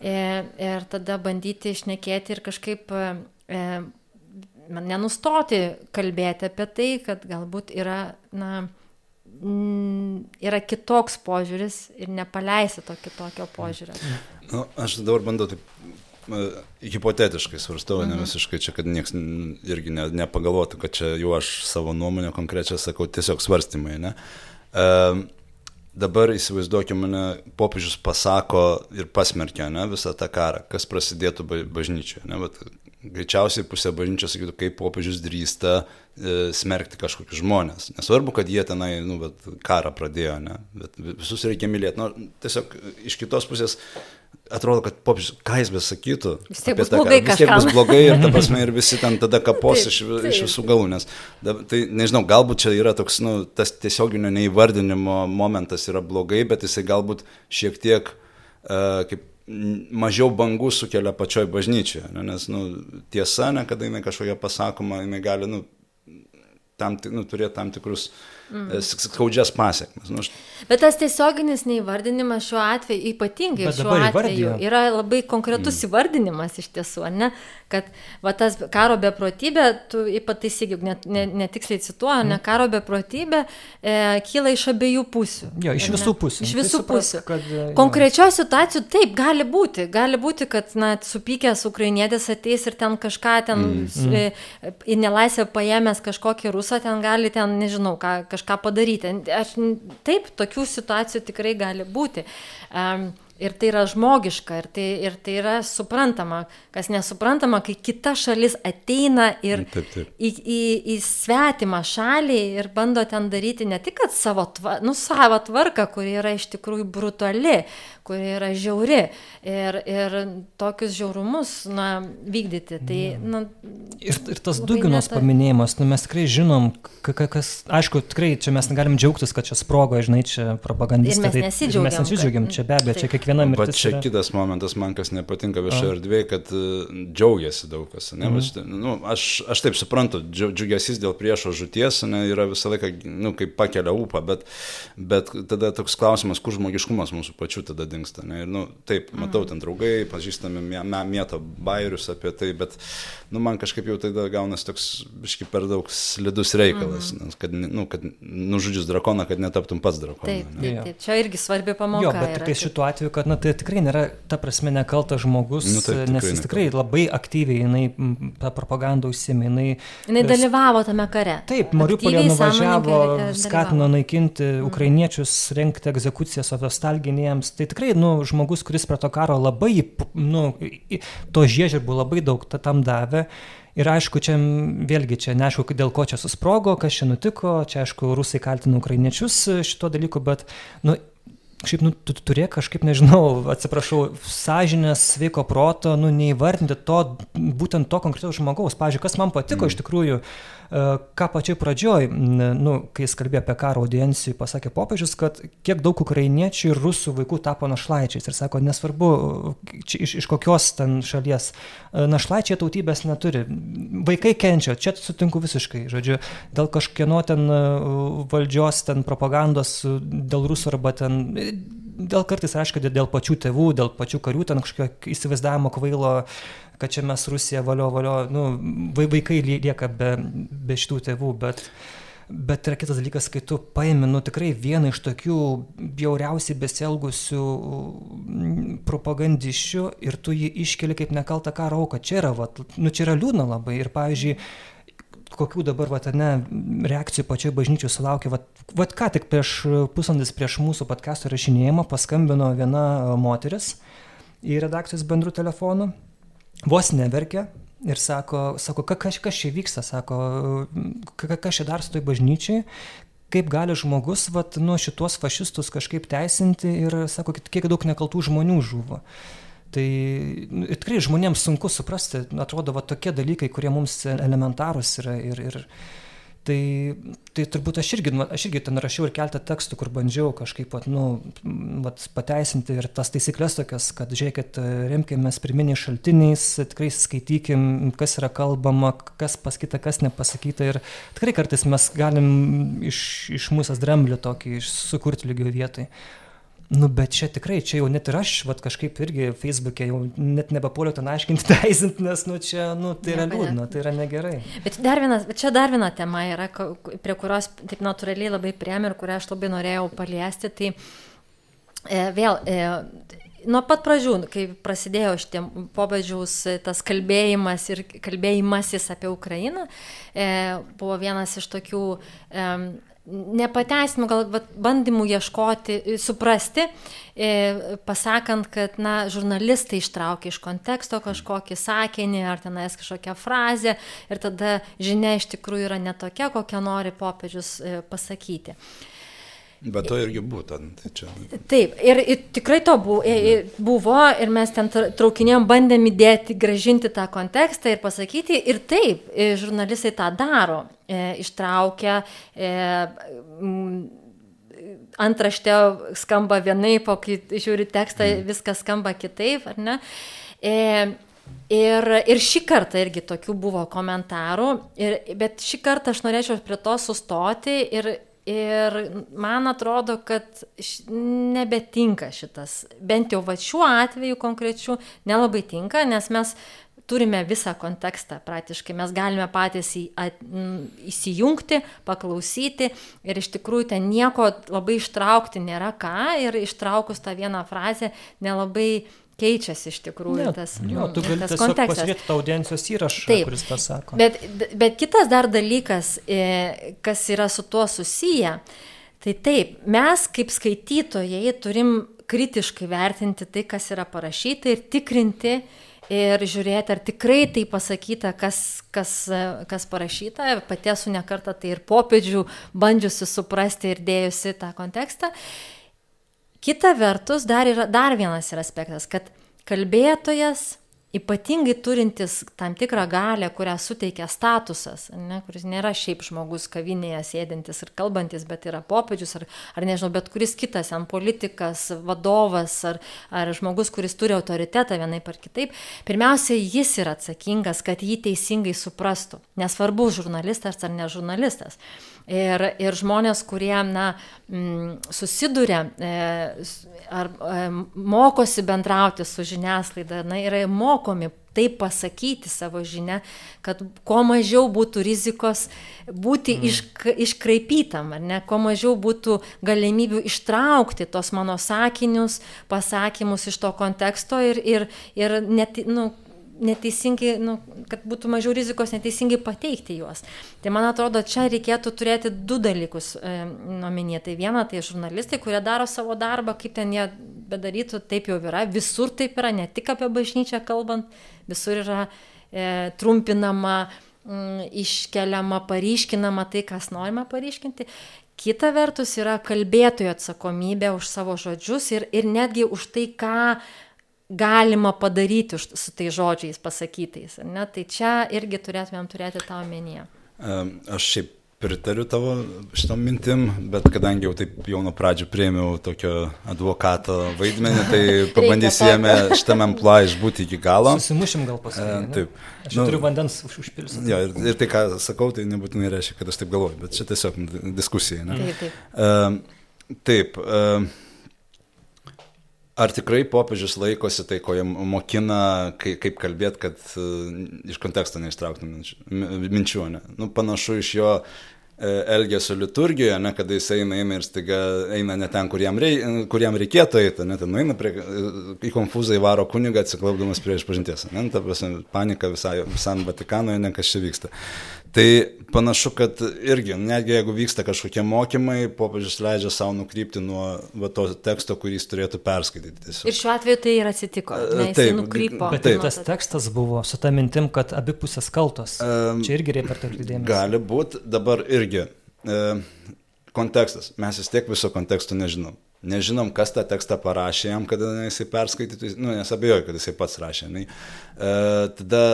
e, ir tada bandyti išnekėti ir kažkaip e, nenustoti kalbėti apie tai, kad galbūt yra, na, yra kitoks požiūris ir nepaleisi to kitokio požiūrio. Nu, aš dabar bandau taip hipotetiškai svarstau, mhm. ne visiškai čia, kad niekas irgi ne, nepagalvotų, kad čia jau aš savo nuomonę konkrečią sakau, tiesiog svarstymai, ne. E, dabar įsivaizduokime, mane popiežius pasako ir pasmerkia ne, visą tą karą, kas prasidėtų bažnyčioje. Ne, bet greičiausiai pusė bažnyčios sakytų, kaip popiežius drįsta e, smerkti kažkokius žmonės. Nesvarbu, kad jie tenai, nu, bet karą pradėjo, ne, bet visus reikia mylėti. Nu, tiesiog iš kitos pusės atrodo, kad popiežius, ką jis besakytų, vis tiek bus blogai, vis tiek bus blogai ir ta prasme ir visi ten tada kapos taip, iš, taip. iš visų galų, nes tai nežinau, galbūt čia yra toks, nu, tas tiesioginio neįvardinimo momentas yra blogai, bet jisai galbūt šiek tiek uh, kaip mažiau bangų sukelia pačioj bažnyčioje, ne, nes nu, tiesa, ne, kada jinai kažkokia pasakoma, jinai gali nu, tam, nu, turėti tam tikrus uh, mm. skaudžias pasiekmes. Nu, aš... Bet tas tiesioginis neįvardinimas šiuo atveju, ypatingai šiuo atveju, įvardėjo. yra labai konkretus mm. įvardinimas iš tiesų, ne? kad va, tas karo beprotybė, tu pataisyk, net ne, netiksliai cituoju, mm. ne karo beprotybė e, kyla iš abiejų pusių. Jo, iš visų pusių. Iš visų tai pusių. Kad, e, Konkrečioje situacijoje taip gali būti. Gali būti, kad na, supykęs ukrainietis ateis ir ten kažką ten mm. e, į nelaisvę paėmęs kažkokį rusą, ten gali ten, nežinau, ką, kažką padaryti. Aš, taip, tokių situacijų tikrai gali būti. Um, Ir tai yra žmogiška, ir tai, ir tai yra suprantama, kas nesuprantama, kai kita šalis ateina ir taip, taip. Į, į, į svetimą šalį ir bando ten daryti ne tik savo, tva, nu, savo tvarką, kuri yra iš tikrųjų brutali, kuri yra žiauri ir, ir tokius žiaurumus na, vykdyti. Tai, na, ir, ir tas Duginos neta... paminėjimas, nu, mes tikrai žinom, kas, aišku, tikrai čia mes negalim džiaugtis, kad čia sprogo, žinai, čia propagandistai. Ir mes nesidžiaugiam. Mes nesidžiaugiam, čia be abejo, čia kiekviena mirtis. Bet čia yra... kitas momentas, man kas nepatinka viešoje erdvėje, kad uh, džiaugiasi daug kas. Ne? Mhm. Bet, nu, aš, aš taip suprantu, džiaugiasis dėl priešo žuties ne, yra visą laiką, nu, kaip pakelia upą, bet, bet tada toks klausimas, kur žmogiškumas mūsų pačių tada dinksta. Ne? Ir, nu, taip, matau mhm. ten draugai, pažįstami mėto bairius apie tai, bet nu, man kažkaip jau tada gaunasi toks biški per daug slidus reikalas, mhm. nes, kad, nu, kad nužudžius drakoną, kad netaptum pats drakoną. Taip, taip, taip, čia irgi svarbi pamoka. Jo, bet tik tai šituo atveju, kad na, tai tikrai nėra ta prasme nekaltas žmogus, Nu, taip, tikrai nes jis tikrai nekaltas. labai aktyviai jinai tą propagandą užsėmė. Jinai, Jinai dalyvavo tame kare. Taip, Mariupolė nuvažiavo, e, skatino naikinti ukrainiečius, rengti egzekucijas autostalginėjams. Tai tikrai, nu, žmogus, kuris prie to karo labai, nu, to žiežirbų labai daug ta- tam davė. Ir aišku, čia vėlgi, čia neaišku, dėl ko čia susprogo, kas čia nutiko, čia aišku, rusai kaltina ukrainiečius e, šito dalyku, bet, nu, Šiaip, nu, tu tu turėk kažkaip, nežinau, atsiprašau, sąžinės, sveiko proto, nu, neįvardinti to, būtent to konkretaus žmogaus. Pavyzdžiui, kas man patiko mm. iš tikrųjų, e, ką pačioj pradžioj, nu, kai jis kalbėjo apie karo audiencijų, pasakė popiežius, kad kiek daug ukrainiečių ir rusų vaikų tapo našlaičiais. Ir sako, nesvarbu, čia, iš, iš kokios ten šalies, e, našlaičiai tautybės neturi. Vaikai kenčia, čia sutinku visiškai, žodžiu, dėl kažkieno ten e, valdžios, ten propagandos, e, dėl rusų arba ten, e, dėl kartais, aišku, dėl- pačių tėvų, dėl pačių karių, ten kažkokio įsivaizdavimo kvailo, kad čia mes Rusija valio, valio, nu, vai- vaikai lie- lieka be, be šitų tėvų, bet... Bet yra kitas dalykas, kai tu paimi, nu tikrai vieną iš tokių bjauriausiai besielgusių mm, propagandiščių ir tu jį iškeli kaip nekaltą karo auką. Čia yra, vat, nu čia yra liūdna labai. Ir pavyzdžiui, kokių dabar, vat, ne, reakcijų pačioj bažnyčių sulaukė. Vat, vat ką tik prieš pusvalandis prieš mūsų podcast'o rašinėjimą paskambino viena moteris į redakcijos bendrų telefonų, vos neverkė ir sako, sako ka, kas, kas čia vyksta, sako, ka, ka- kas čia dar su toj bažnyčiai, kaip gali žmogus, vat, nu, šituos fašistus kažkaip teisinti ir sako, kiek daug nekaltų žmonių žuvo. Tai nu, ir tikrai žmonėms sunku suprasti, atrodo, va tokie dalykai, kurie mums elementarūs yra ir, ir tai, tai turbūt aš irgi, nu, aš irgi ten rašiau ir keltą tekstų, kur bandžiau kažkaip, vat, nu, vat, pateisinti ir tas taisyklės tokias, kad žiūrėkit, remkimės pirminiais šaltiniais, tikrai skaitykim, kas yra kalbama, kas pasakyta, kas nepasakyta ir tikrai kartais mes galim iš, iš mūsų dramblio tokį sukurti lygio vietai. Nu, bet čia tikrai, čia jau net ir aš, vat, kažkaip irgi Facebook'e jau net nebepuoliau ten aiškinti, teisinti, nes, nu, čia, nu, tai yra liūdna, tai yra negerai. Bet dar vienas, bet čia dar viena tema yra, prie kurios taip natūraliai labai priem ir kurią aš labai norėjau paliesti. Tai e, vėl, e, nuo pat pradžių, kai prasidėjo šitie pobedžiaus e, tas kalbėjimas ir kalbėjimasis apie Ukrainą, e, buvo vienas iš tokių e, nepateisinimų, gal bandymų ieškoti, suprasti, e, pasakant, kad, na, žurnalistai ištraukia iš konteksto kažkokį sakinį ar tenais kažkokią frazę ir tada žinia iš tikrųjų yra netokia, kokią nori popiežius e, pasakyti. Bet to irgi būtent. Tai čia. Taip, ir, ir tikrai to buvo, buvo ir mes ten tra- traukinėjom, bandėm įdėti, gražinti tą kontekstą ir pasakyti, ir taip, žurnalistai tą daro, e, ištraukia. E, m, antraštė skamba vienaip, o kai žiūri tekstą, viskas skamba kitaip, ar ne? E, ir, ir šį kartą irgi tokių buvo komentarų, ir, bet šį kartą aš norėčiau prie to sustoti ir, ir man atrodo, kad nebetinka šitas, bent jau va šiuo atveju konkrečiu, nelabai tinka, nes mes turime visą kontekstą praktiškai, mes galime patys į, at, m, įsijungti, paklausyti ir iš tikrųjų ten nieko labai ištraukti nėra ką. Ir ištraukus tą vieną frazę nelabai keičiasi iš tikrųjų tas, jo, mm, tu gali tas kontekstas. pasižiūrėti tą audiencijos įrašą, Taip. kuris tą sako. Bet, bet kitas dar dalykas, e, kas yra su tuo susiję, tai taip, mes kaip skaitytojai turim kritiškai vertinti tai, kas yra parašyta ir tikrinti ir žiūrėti, ar tikrai tai pasakyta, kas, kas, kas parašyta. Pati esu nekartą tai ir popėdžių bandžiusi suprasti ir dėjusi tą kontekstą. Kita vertus, dar yra dar vienas yra aspektas, kad kalbėtojas, ypatingai turintis tam tikrą galę, kurią suteikia statusas, ne, kuris nėra šiaip žmogus kavinėje sėdintis ir kalbantis, bet yra popiežius ar, ar nežinau, bet kuris kitas, ten politikas, vadovas ar, ar žmogus, kuris turi autoritetą vienai par kitaip, pirmiausia, jis yra atsakingas, kad jį teisingai suprastų. Nesvarbu, žurnalistas ar ne žurnalistas. Ir, ir žmonės, kurie na, m, susiduria e, ar e, mokosi bendrauti su žiniasklaida, na, yra mokomi taip pasakyti savo žinę, kad kuo mažiau būtų rizikos būti mm. išk, iškraipytam, ar ne, kuo mažiau būtų galimybių ištraukti tos mano sakinius, pasakymus iš to konteksto ir, ir, ir net, nu, neteisingai, nu, kad būtų mažiau rizikos neteisingai pateikti juos. Tai man atrodo, čia reikėtų turėti du dalykus e, omenyje. Tai viena, tai žurnalistai, kurie daro savo darbą, kaip ten jie bedarytų, taip jau yra, visur taip yra, ne tik apie bažnyčią kalbant, visur yra e, trumpinama, m, mm, iškeliama, paryškinama tai, kas norima paryškinti. Kita vertus yra kalbėtojo atsakomybė už savo žodžius ir, ir netgi už tai, ką galima padaryti su tai žodžiais pasakytais. Ne? Tai čia irgi turėtumėm turėti tą omenyje. Aš šiaip pritariu tavo šitom mintim, bet kadangi jau taip jau nuo pradžių prieimiau tokio advokato vaidmenį, tai pabandysiu jame šitame amplua išbūti iki galo. Susimušim gal paskui. E, taip. Aš nu, turiu vandens už, užpilsiu. Jo, ir, ir tai, ką sakau, tai nebūtinai reiškia, kad aš taip galvoju, bet čia tiesiog diskusija. Ne? Taip, taip. Uh, taip uh, Ar tikrai popiežius laikosi tai, ko jie mokina, kaip, kaip kalbėti, kad uh, iš konteksto neištrauktų minčių, ne? Nu, panašu iš jo uh, elgesio liturgijoje, ne, kada jis eina, eina ir staiga eina ne ten, kur jam, rei, kur jam reikėtų eiti, ne, ten nueina prie, į konfūzą įvaro kunigą atsiklaupdamas prie išpažinties, ne, ta prasme, panika visai, visam Vatikanoje, ne kas čia vyksta. Tai panašu, kad irgi, netgi jeigu vyksta kažkokie mokymai, popiežius leidžia savo nukrypti nuo va, to teksto, kurį jis turėtų perskaityti. Tiesiog. Ir šiuo atveju tai ir atsitiko. Ne, taip, nukrypo. Bet taip. tas tekstas buvo su tą mintim, kad abi pusės kaltos. Um, Čia irgi reikia perkelti dėmesį. Gali būti, dabar irgi. Uh, kontekstas. Mes vis tiek viso konteksto nežinom. Nežinom, kas tą tekstą parašė jam, kada jisai perskaitytų, nu, nes abejoju, kad jisai pats rašė. Ne? Uh, tada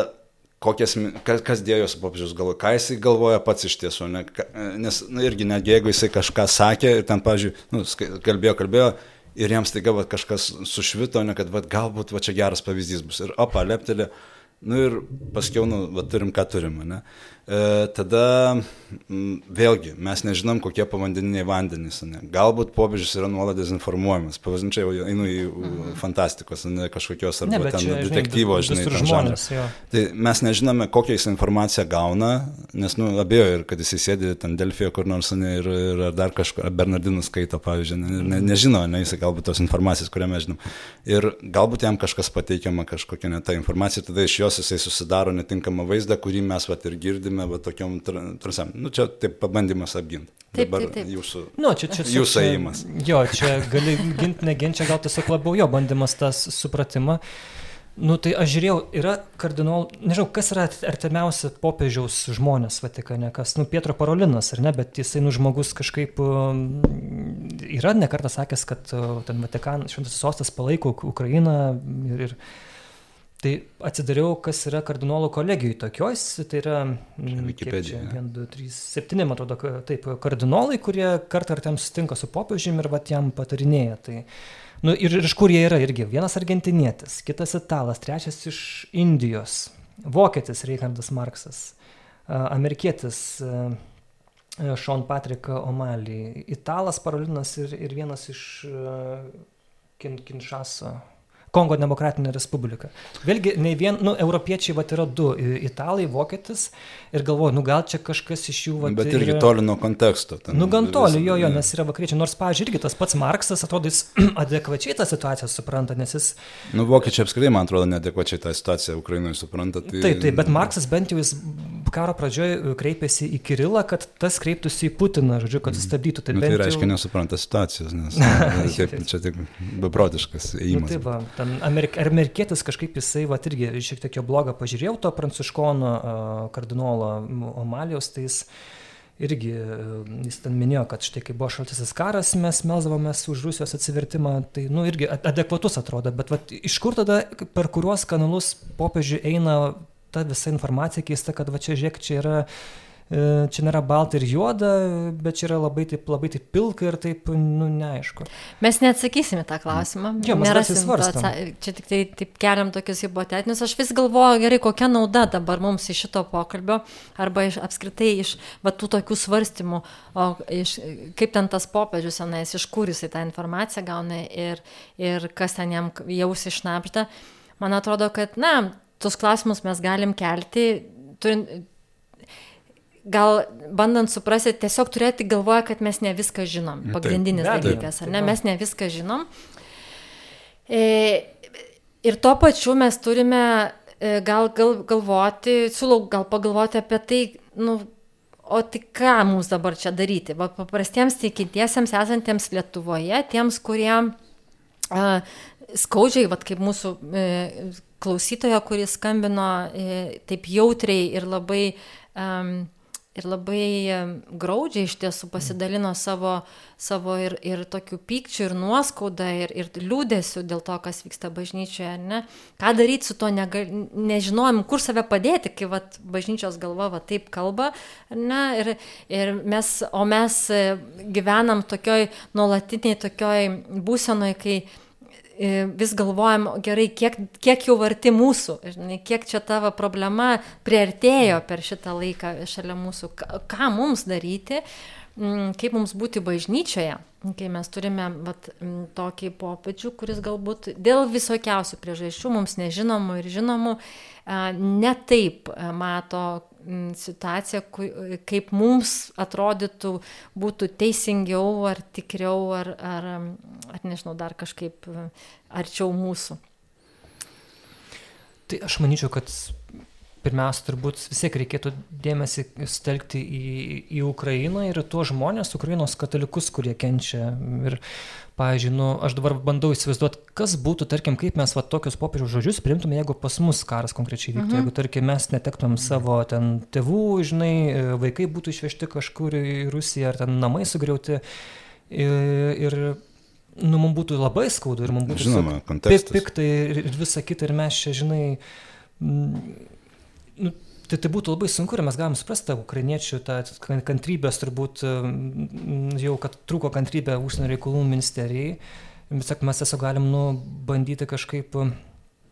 kokias, kas, kas dėjo su popiežius galvoje, ką jisai galvoja pats iš tiesų, ne, nes na, irgi netgi jeigu jisai kažką sakė ir ten, pažiūrėjau, nu, kalbėjo, kalbėjo ir jiems taiga va, kažkas sušvito, ne, kad va, galbūt va, čia geras pavyzdys bus ir opa, leptelė, nu ir paskiau, nu, va, turim, ką turim, ne. E, tada vėlgi mes nežinom, kokie povandeniniai vandenys. Ne? Galbūt popiežius yra nuolat dezinformuojamas. Pavadinčiai, jau einu į mhm. fantastikos, ne kažkokios arba ne, ten čia, detektyvo, žinai, žinai žmonės. Tai mes nežinome, kokią jis informaciją gauna, nes, nu, abejoju, ir kad jis sėdi ten Delfijoje kur nors, ne, ir, ir dar kažkur, Bernardinus skaito, pavyzdžiui, ne, ne, nežino, ne, jis galbūt tos informacijos, kurią mes žinom. Ir galbūt jam kažkas pateikiama, kažkokia ne ta informacija, tada iš jos jisai susidaro netinkamą vaizdą, kurį mes vat ir girdime sakykime, va, tokiom trasam. Nu, čia taip pabandymas apginti. Taip, Dabar taip, taip. jūsų, nu, čia, čia, jūsų įimas. Jo, čia gali ginti, neginti, čia gal tiesiog labiau jo bandymas tas supratimą. Nu, tai aš žiūrėjau, yra kardinol, nežinau, kas yra artimiausia popiežiaus žmonės Vatikane, kas, nu, Pietro Parolinas, ar ne, bet jisai, nu, žmogus kažkaip yra nekartą sakęs, kad ten Vatikan, šventasis sostas palaiko Ukrainą ir, ir Tai atsidariau, kas yra kardinolų kolegijų tokios, tai yra... Wikipedija. 1, 2, 3, 7, man atrodo, taip, kardinolai, kurie kartą ar ten sutinka su popiežiumi ir vat jam patarinėja. Tai, nu, ir iš kur jie yra irgi? Vienas argentinietis, kitas italas, trečias iš Indijos, vokietis Reichardas Marksas, amerikietis Sean Patrick O'Malley, italas Parolinas ir, ir vienas iš Kin, Kinšaso Kongo demokratinė respublika. Vėlgi, ne vien, nu, europiečiai, va, yra du - italai, vokietis ir galvoju, nu, gal čia kažkas iš jų, va. Bet irgi yra... toli nuo konteksto. Ten, nu, gan toli, jo, jo, nes yra vakariečiai. Nors, pažiūrėjau, irgi tas pats Marksas, atrodo, jis adekvačiai tą situaciją supranta, nes jis... Nu, vokiečiai apskritai, man atrodo, neadekvačiai tą situaciją Ukrainoje supranta. Tai... Taip, taip, bet Marksas bent jau jis karo pradžioje kreipėsi į Kirilą, kad tas kreiptųsi į Putiną, žodžiu, kad mhm. sustabdytų. Tai, nu, tai reiškia, jau... nesupranta situacijos, nes taip, čia tik beprotiškas įėjimas. Nu, taip, va, ten amerik, amerikietis kažkaip jisai, va, irgi šiek tiek jo blogą pažiūrėjau, to pranciškono kardinolo Omalijos, tai jis irgi, jis ten minėjo, kad štai kai buvo šaltasis karas, mes melzdavomės už Rusijos atsivertimą, tai, nu, irgi adekvatus atrodo, bet va, iš kur tada, per kuriuos kanalus popiežiui eina ta visa informacija keista, kad va čia žiūrėk, čia yra E, čia nėra balta ir juoda, bet čia yra labai taip, labai taip pilka ir taip, nu, neaišku. Mes neatsakysime tą klausimą. Jo, mes svarstam. Čia tik tai taip keliam tokius hipotetinius. Aš vis galvoju, gerai, kokia nauda dabar mums iš šito pokalbio, arba iš, apskritai iš va, tų tokių svarstymų, o iš, kaip ten tas popiežius senais, iš kur jisai tą informaciją gauna ir, ir kas ten jam jausi išnapžda. Man atrodo, kad, na, tos klausimus mes galim kelti, turint, gal bandant suprasti, tiesiog turėti galvoje, kad mes ne viską žinom. Pagrindinis Taip, dalykas, ar ne? Mes ne viską žinom. E, ir tuo pačiu mes turime e, gal, gal galvoti, siūlau gal pagalvoti apie tai, nu, o tai ką mums dabar čia daryti? Va, paprastiems tikintiesiems esantiems Lietuvoje, tiems, kurie uh, skaudžiai, va, kaip mūsų e, klausytojo, kuris skambino e, taip jautriai ir labai um, ir labai graudžiai iš tiesų pasidalino savo, savo ir, ir tokių pykčių, ir nuoskaudą, ir, ir liūdėsių dėl to, kas vyksta bažnyčioje. Ne? Ką daryti su to, nega, nežinojom, kur save padėti, kai vat, bažnyčios galva va, taip kalba. Ne? Ir, ir mes, o mes e, gyvenam tokioj nuolatiniai tokioj būsenoj, kai vis galvojam, gerai, kiek, kiek jau arti mūsų, kiek čia tavo problema priartėjo per šitą laiką šalia mūsų, ką mums daryti, kaip mums būti bažnyčioje, kai mes turime vat, tokį popiečių, kuris galbūt dėl visokiausių priežasčių mums nežinomų ir žinomų ne taip mato situaciją, kaip mums atrodytų būtų teisingiau ar tikriau, ar, ar, ar nežinau, dar kažkaip arčiau mūsų. Tai aš manyčiau, kad pirmiausia, turbūt vis tiek reikėtų dėmesį sutelkti į, į Ukrainą ir tuos žmonės, Ukrainos katalikus, kurie kenčia. Ir, pavyzdžiui, nu, aš dabar bandau įsivaizduoti, kas būtų, tarkim, kaip mes va, tokius popiežių žodžius priimtume, jeigu pas mus karas konkrečiai vyktų. Mhm. Jeigu, tarkim, mes netektumėm savo ten tėvų, žinai, vaikai būtų išvežti kažkur į Rusiją ar ten namai sugriauti. Ir, ir nu, mums būtų labai skaudu ir mums būtų Žinoma, kontekstas. Piktai ir, ir visa kita ir mes čia, žinai, nu, tai tai būtų labai sunku ir mes galim suprasti tą ukrainiečių tą kantrybės turbūt jau, kad trūko kantrybė užsienio reikalų ministerijai. Bet mes tiesiog galim nu, bandyti kažkaip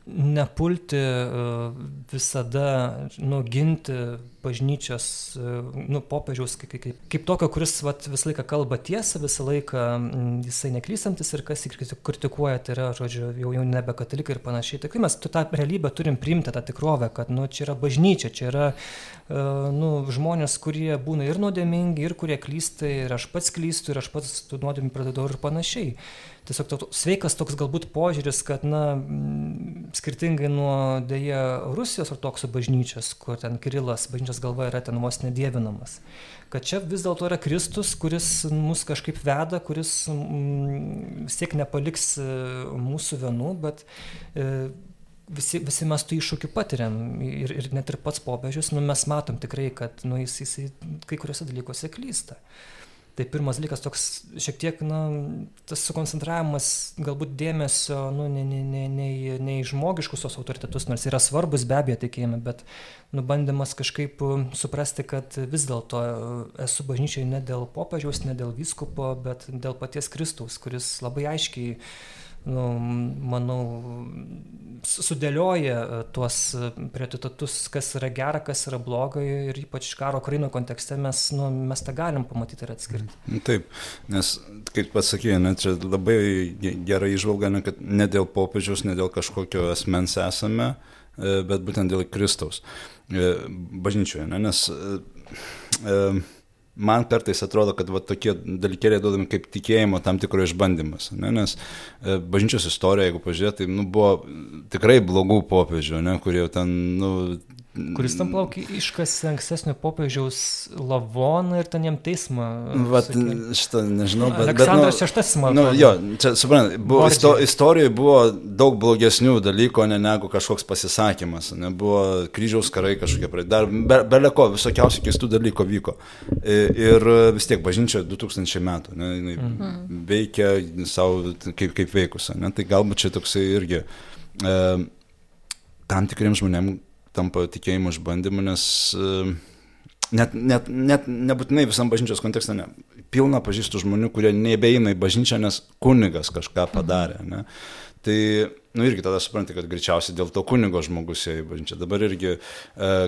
nepulti e, visada, nu, ginti bažnyčios, e, nu, popiežiaus kaip, kaip, kaip tokio, kuris vat, visą laiką kalba tiesą, visą laiką jisai neklystantis ir kas jį kritikuoja, tai yra, žodžiu, jau, jau nebe katalikai ir panašiai. Tai mes tą realybę turim priimti, tą tikrovę, kad, nu, čia yra bažnyčia, čia yra, uh, nu, žmonės, kurie būna ir nuodėmingi, ir kurie klysta, ir aš pats klystu, ir aš pats tų nuodėmį pradedu ir panašiai tiesiog to, sveikas toks galbūt požiūris, kad, na, skirtingai nuo dėja Rusijos ortodoksų bažnyčios, kur ten Kirilas bažnyčios galva yra ten vos nedėvinamas, kad čia vis dėlto yra Kristus, kuris mus kažkaip veda, kuris mm, vis tiek nepaliks e, mūsų vienų, bet e, visi, visi mes tų iššūkių patiriam ir, ir net ir pats popiežius, nu, mes matom tikrai, kad nu, jis, jis kai kuriuose dalykuose klysta. Tai pirmas dalykas toks šiek tiek, na, tas sukoncentravimas galbūt dėmesio, nu, ne, ne, ne, ne, ne į žmogiškusios autoritetus, nors yra svarbus be abejo tikėjime, bet nubandymas kažkaip suprasti, kad vis dėlto esu bažnyčiai ne dėl popiežiaus, ne dėl vyskupo, bet dėl paties Kristaus, kuris labai aiškiai nu, manau, sudėlioja e, tuos e, prioritetus, kas yra gera, kas yra bloga ir ypač karo Ukraino kontekste mes, nu, mes tą galim pamatyti ir atskirti. Mm, taip, nes, kaip pasakėjai, ne, čia labai gerai išvalga, ne, kad ne dėl popiežiaus, ne dėl kažkokio asmens esame, e, bet būtent dėl Kristaus bažnyčioje, ne, nes e, man kartais atrodo, kad va, tokie dalykėliai duodami kaip tikėjimo tam tikro išbandymas. Ne? Nes e, bažnyčios istorija, jeigu pažiūrėtai, nu, buvo tikrai blogų popiežių, ne? kurie ten nu, Kuris tam plaukė iškasi ankstesnio popiežiaus lavoną ir ten jam teismą. Vat, šitą nežinau, bet... Aleksandras VI, nu, man. Nu, jo, čia, suprant, buvo, isto, istorijoje buvo daug blogesnių dalykų, ne negu kažkoks pasisakymas. Ne, buvo kryžiaus karai kažkokie, pradė, dar be, beleko, visokiausių keistų dalykų vyko. Ir vis tiek bažnyčia 2000 metų, ne, mm. veikia savo kaip, kaip veikusi. Tai galbūt čia toksai irgi e, tam tikriems žmonėms tampa tikėjimo išbandymu, nes e, net, net, net nebūtinai visam bažnyčios kontekste, ne, pilna pažįstų žmonių, kurie nebeina į bažnyčią, nes kunigas kažką padarė. Ne. Tai, nu irgi tada supranti, kad greičiausiai dėl to kunigo žmogus ėjo į bažnyčią. Dabar irgi e,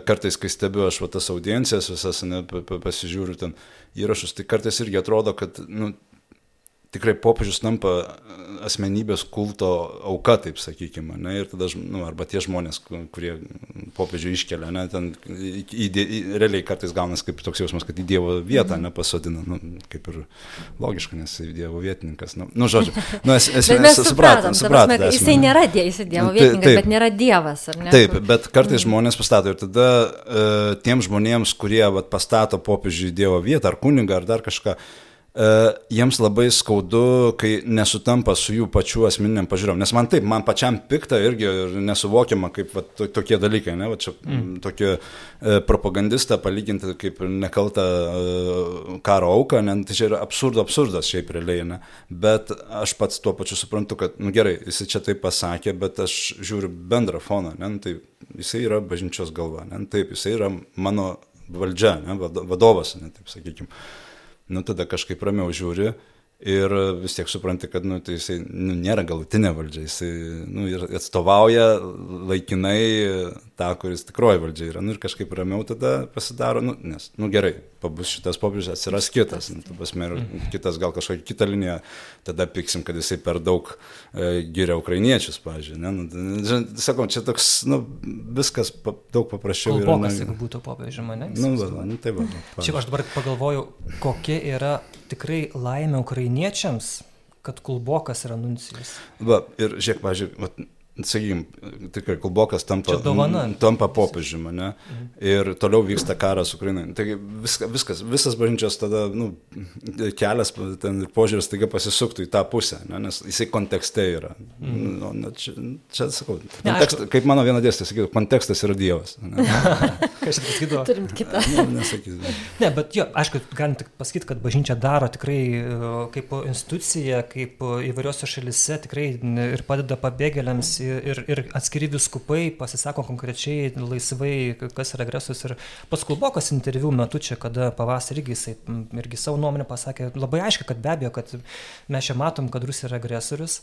kartais, kai stebiu aš va, tas audiencijas visas, ne, pasižiūriu ten įrašus, tai kartais irgi atrodo, kad nu, tikrai popiežius tampa asmenybės kulto auka, taip sakykime, ne, ir tada, nu, arba tie žmonės, kurie popiežių iškelia, ne, ten įdė, realiai kartais gaunas kaip toks jausmas, kad į Dievo vietą mhm. nepasodina, nu, kaip ir logiška, nes Dievo vietininkas, nu, nu žodžiu, nu, es, es, mes supratom, supratom. Prasme, jisai nėra Dievas, jisai Dievo vietininkas, taip, bet nėra Dievas, ar ne? Taip, bet kartais mhm. žmonės pastato ir tada uh, tiem žmonėms, kurie vat, pastato popiežių į Dievo vietą, ar kunigą, ar dar kažką, Uh, jiems labai skaudu, kai nesutampa su jų pačių asmeniniam pažiūrom. Nes man taip, man pačiam pikta irgi ir nesuvokiama, kaip va, to, tokie dalykai, ne, va, čia mm. tokie uh, propagandistą palyginti kaip nekaltą uh, karo auką, ne, tai čia yra absurdo absurdas šiaip realiai, ne. Bet aš pats tuo pačiu suprantu, kad, nu, gerai, jis čia taip pasakė, bet aš žiūriu bendrą foną, ne, nu, tai jisai yra bažnyčios galva, ne, taip, jisai yra mano valdžia, ne, vadovas, ne, taip sakykime nu tada kažkaip ramiau žiūri ir vis tiek supranti, kad nu, tai jisai nu, nėra galutinė valdžia, jisai nu, atstovauja laikinai tą, kuris tikroji valdžia yra. Nu, ir kažkaip ramiau tada pasidaro, nu, nes, nu gerai, pabus šitas popiežius, atsiras kitas, nu, pasme, mhm. kitas gal kažkokia kita linija, tada piksim, kad jisai per daug e, giria ukrainiečius, pažiūrėjau. Nu, sakau, čia toks, nu, viskas pa, daug paprasčiau. Kolbokas, yra, jeigu būtų popiežius mane. Nu, va, nu, tai va. Čia aš dabar pagalvoju, kokia yra tikrai laimė ukrainiečiams, kad Kulbokas yra nuncijus. Va, ir žiūrėk, pažiūrėk, sakykime, tikrai Kulbokas tampa, tampa popiežiumi, ne? Mhm. Ir toliau vyksta karas Ukrainai. Taigi viska, viskas, visas bažnyčios tada, nu, kelias ten ir požiūris taiga pasisuktų į tą pusę, ne? nes jisai kontekste yra. Mhm. Nu, na, čia, čia sakau, kontekst, ne, kaip mano viena dėstė, sakytų, kontekstas yra Dievas. Kažkaip pasakydavo. Turim kitą. Ne, nesakysiu. Ne, bet jo, aišku, galim tik pasakyti, kad bažnyčia daro tikrai e, kaip institucija, kaip įvairiose šalise tikrai ir padeda pabėgėliams ir, ir atskiri viskupai pasisako konkrečiai, laisvai, kas yra agresorius. Ir pats Kulbokas interviu metu čia, kada pavasarį irgi jisai irgi savo nuomonę pasakė labai aiškiai, kad be abejo, kad mes čia matom, kad Rusija yra agresorius,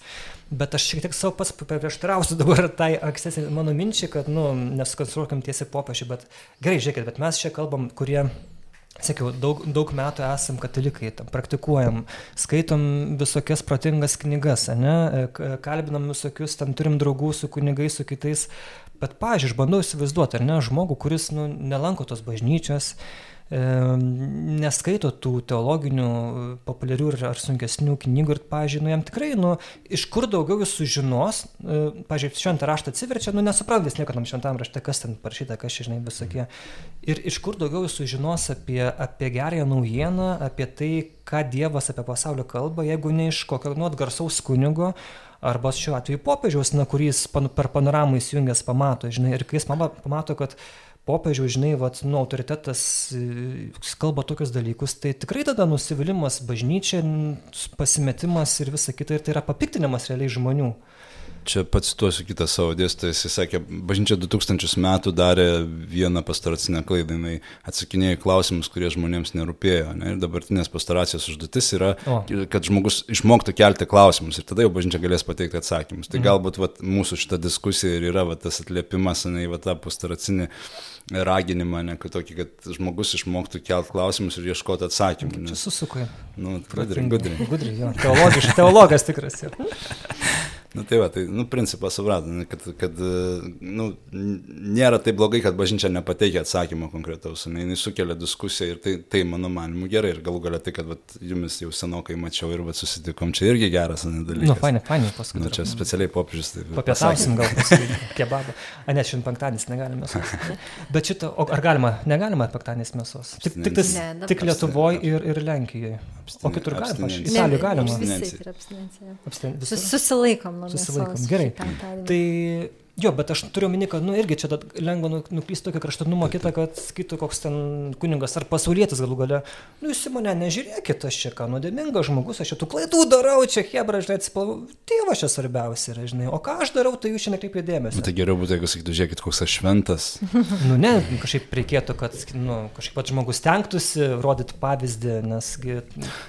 bet aš šiek tiek savo pats prieštarausiu dabar tai ankstesnį mano minčiai, kad, nu, nesukonstruokim tiesiai popiežiui, bet gerai, žiūrėkit, bet mes čia kalbam, kurie Sakiau, daug, daug metų esam katalikai, tam praktikuojam, skaitom visokias protingas knygas, ne, kalbinam visokius, tam turim draugų su kunigais, su kitais, bet, pažiūrėjau, aš bandau įsivaizduoti, ar ne, žmogų, kuris nu, nelanko tos bažnyčios, neskaito tų teologinių, populiarių ar sunkesnių knygų ir, pažiūrėjau, nu, jam tikrai, nu, iš kur daugiau jis sužinos, e, pažiūrėjau, šventą raštą atsiverčia, nu, nesuprantis nieko tam šventam rašte, kas ten parašyta, kas žinai, visokie. Ir iš kur daugiau jis sužinos apie, apie gerąją naujieną, apie tai, ką Dievas apie pasaulio kalba, jeigu ne iš kokio nuot garsaus kunigo, arba šiuo atveju popiežiaus, na, kuris per panoramą įsijungęs pamato, žinai, ir kai jis pamato, kad popiežiaus, žinai, vat, nu, autoritetas e, kalba tokius dalykus, tai tikrai tada nusivylimas bažnyčia, pasimetimas ir visa kita, ir tai yra papiktinimas realiai žmonių. Čia pats tuosiu kitą savo dėstytoją, jis sakė, bažnyčia 2000 metų darė vieną pastoracinę klaidą, jinai atsakinėjo klausimus, kurie žmonėms nerūpėjo. Ne? Ir dabartinės pastoracijos užduotis yra, o. kad žmogus išmoktų kelti klausimus ir tada jau bažnyčia galės pateikti atsakymus. Tai mhm. galbūt vat, mūsų šita diskusija ir yra vat, tas atliepimas, ne, vat, tą pastoracinį raginimą, ne, kad, tokį, kad žmogus išmoktų kelti klausimus ir ieškoti atsakymų. Nes... Čia susukai. Nu, gudriai, gudriai. Gudriai, jo. Teologiš, teologas tikras. Jau. Nu tai va, tai, nu, principą supratom, kad, kad, nu, nėra taip blogai, kad bažnyčia nepateikia atsakymo konkretaus, ne, jinai sukelia diskusiją ir tai, tai mano manimu gerai ir galų galia tai, kad vat, jumis jau senokai mačiau ir vat, susitikom, čia irgi geras ne, dalykas. Nu, fainai, fainai, paskui. Nu, čia specialiai popiežius. Tai Papietausim gal kebabą. A, ne, šiandien penktadienis negalime mėsos. Bet šitą, o ar galima, negalima penktadienis mėsos? Tik, tik, tas, ne, tik Lietuvoje ir, ir Lenkijoje. O kitur galima, Italijoje galima. Susilaikom nuo susilaikom. Gerai. Tai Jo, bet aš turiu minį, kad, nu, irgi čia lengva nu, nuklysti tokio kraštutinumo kitą, kad skaitų koks ten kuningas ar pasaulietis galų gale. Nu, jūs į mane nežiūrėkit, aš čia ką nuodėmingas žmogus, aš čia tų klaidų darau, čia hebra, žinai, atsiplavau. Tėvas čia svarbiausia yra, žinai, o ką aš darau, tai jūs čia nekreipėte dėmesio. Nu, tai geriau būtų, jeigu sakytų, žiūrėkit, koks aš šventas. nu, ne, kažkaip reikėtų, kad, nu, kažkaip pats žmogus tenktųsi rodyti pavyzdį, nes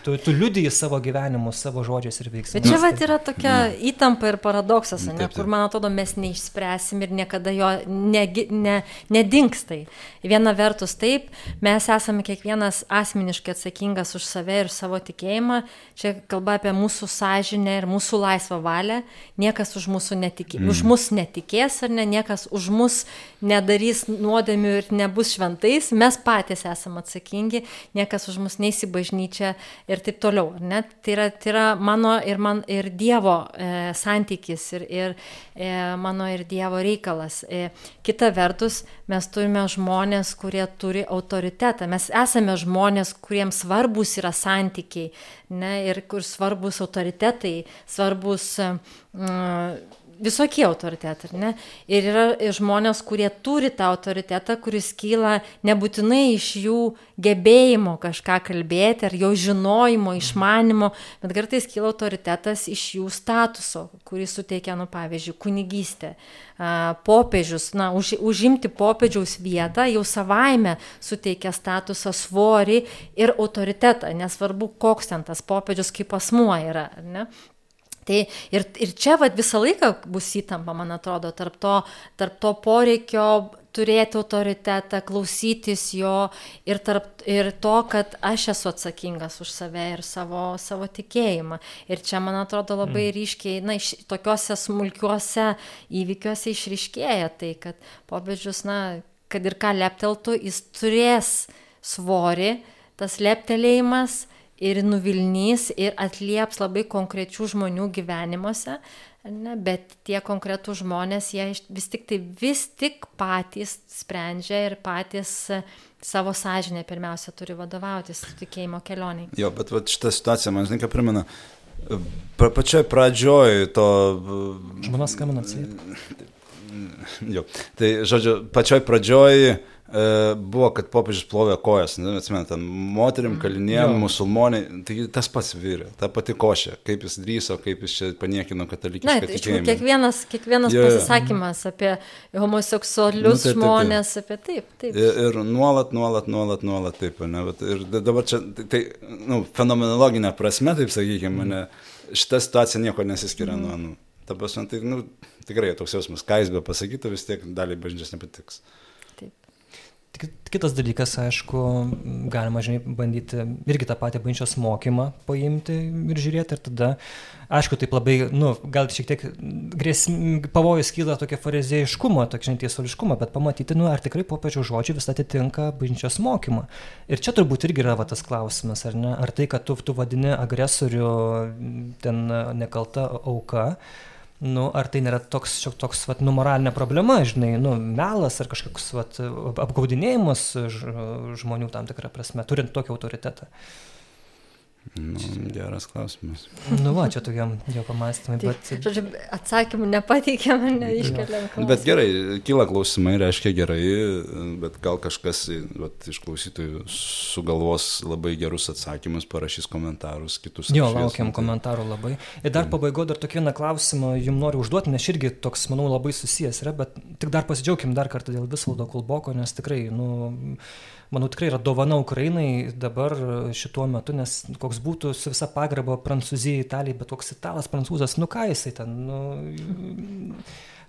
tu, tu liudiji savo gyvenimu, savo žodžiais ir veiksmais. Bet čia vat yra tokia įtampa ir paradoksas, ne, kur man atrodo mes neišsprendžiame neišspręsim ir niekada jo negi, ne, nedingstai. Viena vertus taip, mes esame kiekvienas asmeniškai atsakingas už save ir savo tikėjimą, čia kalba apie mūsų sąžinę ir mūsų laisvą valią, niekas už, netikė, mm. už mus netikės ar ne, niekas už mus nedarys nuodėmių ir nebus šventais, mes patys esame atsakingi, niekas už mus neįsibažnyčia ir taip toliau. Tai yra, tai yra mano ir, man, ir Dievo e, santykis ir, ir e, mano ir Dievo reikalas. E, kita vertus, mes turime žmonės, kurie turi autoritetą. Mes esame žmonės, kuriems svarbus yra santykiai ne, ir kur svarbus autoritetai, svarbus. Mm, visokie autoritetai, ar ne? Ir yra žmonės, kurie turi tą autoritetą, kuris kyla nebūtinai iš jų gebėjimo kažką kalbėti, ar jo žinojimo, išmanimo, bet kartais kyla autoritetas iš jų statuso, kurį suteikia, nu, pavyzdžiui, kunigystė. Popiežius, na, už, užimti popiežiaus vietą jau savaime suteikia statusą svorį ir autoritetą, nesvarbu, koks ten tas popiežius kaip asmuo yra, ne? Tai ir, ir čia vat, visą laiką bus įtampa, man atrodo, tarp to, tarp to poreikio turėti autoritetą, klausytis jo ir, tarp, ir to, kad aš esu atsakingas už save ir savo, savo tikėjimą. Ir čia, man atrodo, labai mm. ryškiai, na, iš, tokiuose smulkiuose įvykiuose išryškėja tai, kad popiežius, na, kad ir ką lepteltų, jis turės svorį, tas leptelėjimas ir nuvilnys ir atlieps labai konkrečių žmonių gyvenimuose, ne, bet tie konkretų žmonės, jie vis tik tai vis tik patys sprendžia ir patys e, savo sąžinę pirmiausia turi vadovautis tikėjimo kelioniai. Jo, bet va, šitą situaciją man žinai, ką primena. Pa, pačioj pradžioj to... Žmonas skambina atsiliepti. Jo, tai žodžiu, pačioj pradžioj uh, E, buvo, kad popiežius plovė kojas, neatsimenu, moterim, mm. kalinėm, musulmonai, tai tas pats vyrė, ta pati košė, kaip jis drįso, kaip jis čia paniekino katalikišką Na, tai tikėjimą. Kiekvienas, kiekvienas ja. pasisakymas apie homoseksualius nu, tai, žmonės, taip, taip. apie taip, taip. Ir, ir nuolat, nuolat, nuolat, nuolat taip, ne, bet, ir dabar čia, tai, tai nu, fenomenologinė prasme, taip sakykime, ne, šita situacija nieko nesiskiria mm. nuo, nu, ta prasme, tai, nu, tikrai toks jausmas, ką jis be pasakytų, vis tiek daliai bažnyčios nepatiks. Kitas dalykas, aišku, galima, žinai, bandyti irgi tą patį bažnyčios mokymą paimti ir žiūrėti ir tada, aišku, taip labai, nu, gal šiek tiek grėsm, pavojus kyla tokia farizėjiškumo, tokia, žinai, tiesoliškumo, bet pamatyti, nu, ar tikrai popiežių žodžiai vis atitinka bažnyčios mokymą. Ir čia turbūt irgi yra va, tas klausimas, ar ne, ar tai, kad tu, tu vadini agresorių ten nekalta auka, Nu, ar tai nėra toks, toks vat, nu, moralinė problema, žinai, nu, melas ar kažkoks vat, apgaudinėjimas žmonių tam tikrą prasme, turint tokį autoritetą? Nu, geras klausimas. Nu, va, čia tokiam jo pamastymai, bet... Žodžiu, atsakymų nepateikėm, neiškeliam. Klausimą. Bet gerai, kyla klausimai, reiškia gerai, bet gal kažkas vat, iš klausytojų sugalvos labai gerus atsakymus, parašys komentarus, kitus. Jo, apšvies, laukiam tai... komentarų labai. Ir dar pabaigo dar tokį vieną klausimą jums noriu užduoti, nes irgi toks, manau, labai susijęs yra, bet tik dar pasidžiaugim dar kartą dėl Visvaldo Kulboko, nes tikrai, nu manau, tikrai yra dovana Ukrainai dabar šituo metu, nes koks būtų su visa pagarba Prancūzijai, Italijai, bet koks italas, prancūzas, nu ką jisai ten, nu,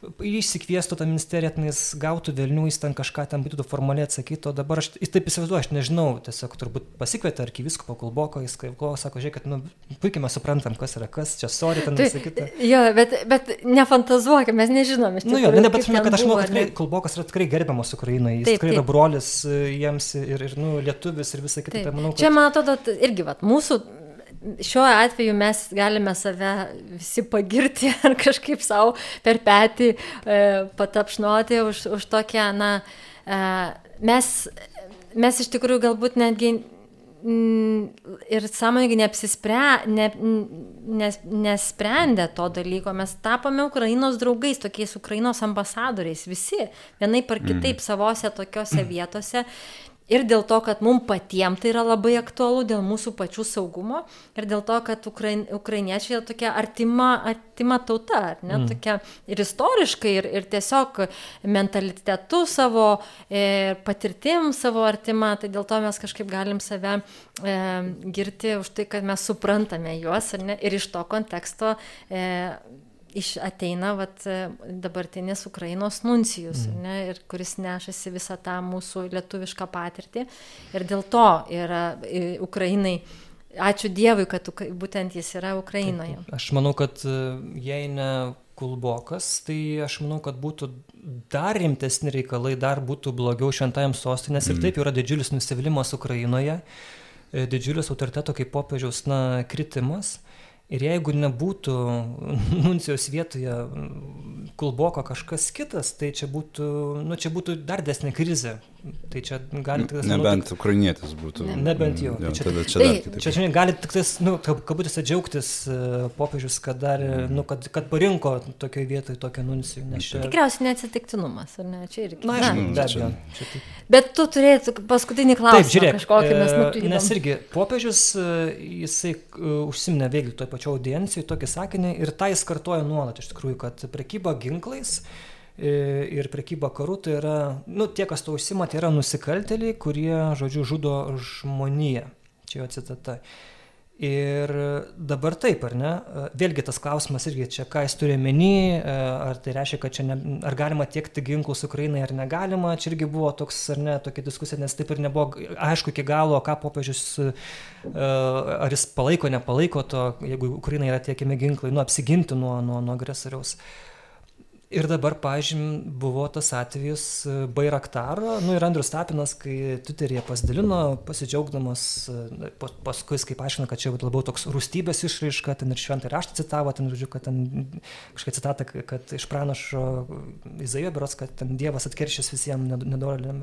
išsikviestų tą ministeriją, jis gautų Vilnių, jis ten kažką ten būtų formaliai atsakyti, o dabar aš taip įsivaizduoju, aš nežinau, tiesiog turbūt pasikvietė arkivisko Kulboko, jis kaip ko, sako, žiūrėk, kad nu, puikiai mes suprantam, kas yra kas, čia sorry, ten visą kitą. Jo, bet, bet nefantazuokime, mes nežinome. Na, nu, jo, ne, bet aš manau, kad aš manau, kad tikrai, Kulbokas yra tikrai gerbiamas Ukrainoje, jis taip, tikrai taip. yra brolis e, jiems ir, ir nu, lietuvis ir visą kitą. Tai manau, kad... Čia, man atrodo, irgi, vat, mūsų šiuo atveju mes galime save visi pagirti ar kažkaip savo per petį e, patapšnoti už, už tokią, na, e, mes, mes iš tikrųjų galbūt netgi ir sąmoningai neapsisprę, ne, nes, nesprendę to dalyko, mes tapome Ukrainos draugais, tokiais Ukrainos ambasadoriais, visi, vienai par kitaip mm. savose tokiose vietose ir dėl to, kad mums patiems tai yra labai aktualu, dėl mūsų pačių saugumo ir dėl to, kad ukrain, ukrainiečiai yra tokia artima, artima tauta, ne, mm. tokia ir istoriškai, ir, ir tiesiog mentalitetu savo, e, patirtim savo artima, tai dėl to mes kažkaip galim save e, girti už tai, kad mes suprantame juos ne, ir iš to konteksto e, iš ateina vat, dabartinis Ukrainos nuncijus, mm. ne, ir kuris nešasi visą tą mūsų lietuvišką patirtį. Ir dėl to yra Ukrainai ačiū Dievui, kad būtent jis yra Ukrainoje. Taip, aš manau, kad e, jei ne Kulbokas, tai aš manau, kad būtų dar rimtesni reikalai, dar būtų blogiau šventajam sostinės mm. ir taip yra didžiulis nusivylimas Ukrainoje, e, didžiulis autoriteto kaip popiežiaus na, kritimas. Ir jeigu nebūtų nuncijos vietoje kulboko kažkas kitas, tai čia būtų, nu, čia būtų dar desnė krizė. Tai čia gali tik... Nebent tik, ukrainietis būtų. Ne, nebent jau. jo tai čia, tada čia, tai, čia, čia žinai, gali tik tais, nu, kabutėse džiaugtis uh, popiežius, kad dar, mm. nu, kad, kad parinko tokioje vietoje tokią nuncijų. Čia... Tikriausiai neatsitiktinumas, ar ne? Čia irgi. Na, aišku, be abejo. Bet tu turėjai paskutinį klausimą. Taip, žiūrėk, kažkokį mes e, nuklydom. Nes irgi popiežius, e, jisai užsiminė vėlgi toj pačioj audiencijoje tokį sakinį ir tą jis kartoja nuolat iš tikrųjų, kad prekyba ginklais ir prekyba karu tai yra, nu, tie, kas to užsima, tai yra nusikaltėliai, kurie, žodžiu, žudo žmoniją. Čia jo citata. Ir dabar taip, ar ne? Vėlgi tas klausimas irgi čia, ką jis turi menį, ar tai reiškia, kad čia, ne, ar galima tiekti ginklus Ukrainai ar negalima, čia irgi buvo toks, ar ne, tokia diskusija, nes taip ir nebuvo aišku iki galo, ką popiežius, ar jis palaiko, nepalaiko to, jeigu Ukrainai yra tiekiami ginklai, nu, apsiginti nuo, nuo, nuo agresoriaus. Ir dabar, pažym, buvo tas atvejis e, Bairaktaro, nu ir Andrius Tapinas, kai Twitter'yje pasidalino, pasidžiaugdamas, e, paskui, kaip aiškina, kad čia labiau toks rūstybės išraiška, ten ir šventą raštą citavo, ten, žodžiu, kad ten kažkokia citata, kad iš pranašo Izaijo beros, kad ten Dievas atkeršys visiems nedorėliam.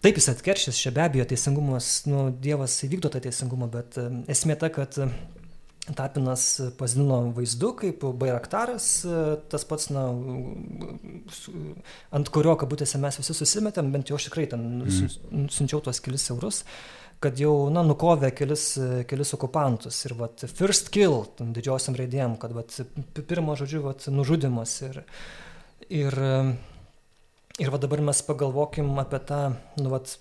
Taip jis atkeršys, čia be abejo teisingumas, nu, Dievas įvykdo tą teisingumą, bet e, esmė ta, kad Tapinas pasidino vaizdu kaip Bairaktaras, tas pats, na, ant kurio kabutėse mes visi susimetėm, bent jau aš tikrai ten mm. siunčiau tuos kelis eurus, kad jau, na, nukovė kelis, kelis okupantus ir, vat, first kill, didžiosiam raidėjim, kad, vat, pirmo žodžiu, vat, nužudimas ir, ir Ir va dabar mes pagalvokim apie tą, nu, vat,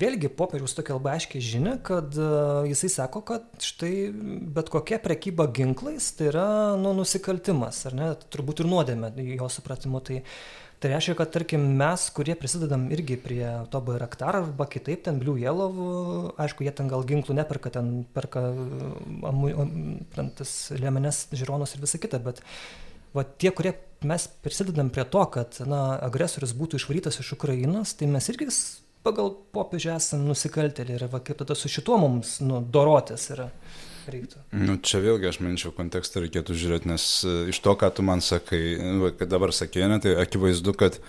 vėlgi popiežiaus tokia labai aiškiai žinia, kad uh, jisai sako, kad štai bet kokia prekyba ginklais tai yra nu, nusikaltimas, ar ne, turbūt ir nuodėmė jo supratimu. Tai, tai reiškia, kad tarkim mes, kurie prisidedam irgi prie to Bairaktar arba kitaip, ten Blue Yellow, aišku, jie ten gal ginklų neperka, ten perka amu, ten tas liemenes, žiūronus ir visa kita, bet va tie, kurie mes prisidedam prie to, kad na, agresorius būtų išvarytas iš Ukrainos, tai mes irgi pagal popiežių esame nusikaltėliai ir va, kaip tada su šituo mums nu, dorotis yra. Reiktų. Nu, čia vėlgi aš manyčiau kontekstą reikėtų žiūrėti, nes e, iš to, ką tu man sakai, va, kad dabar sakė, ne, tai akivaizdu, kad e,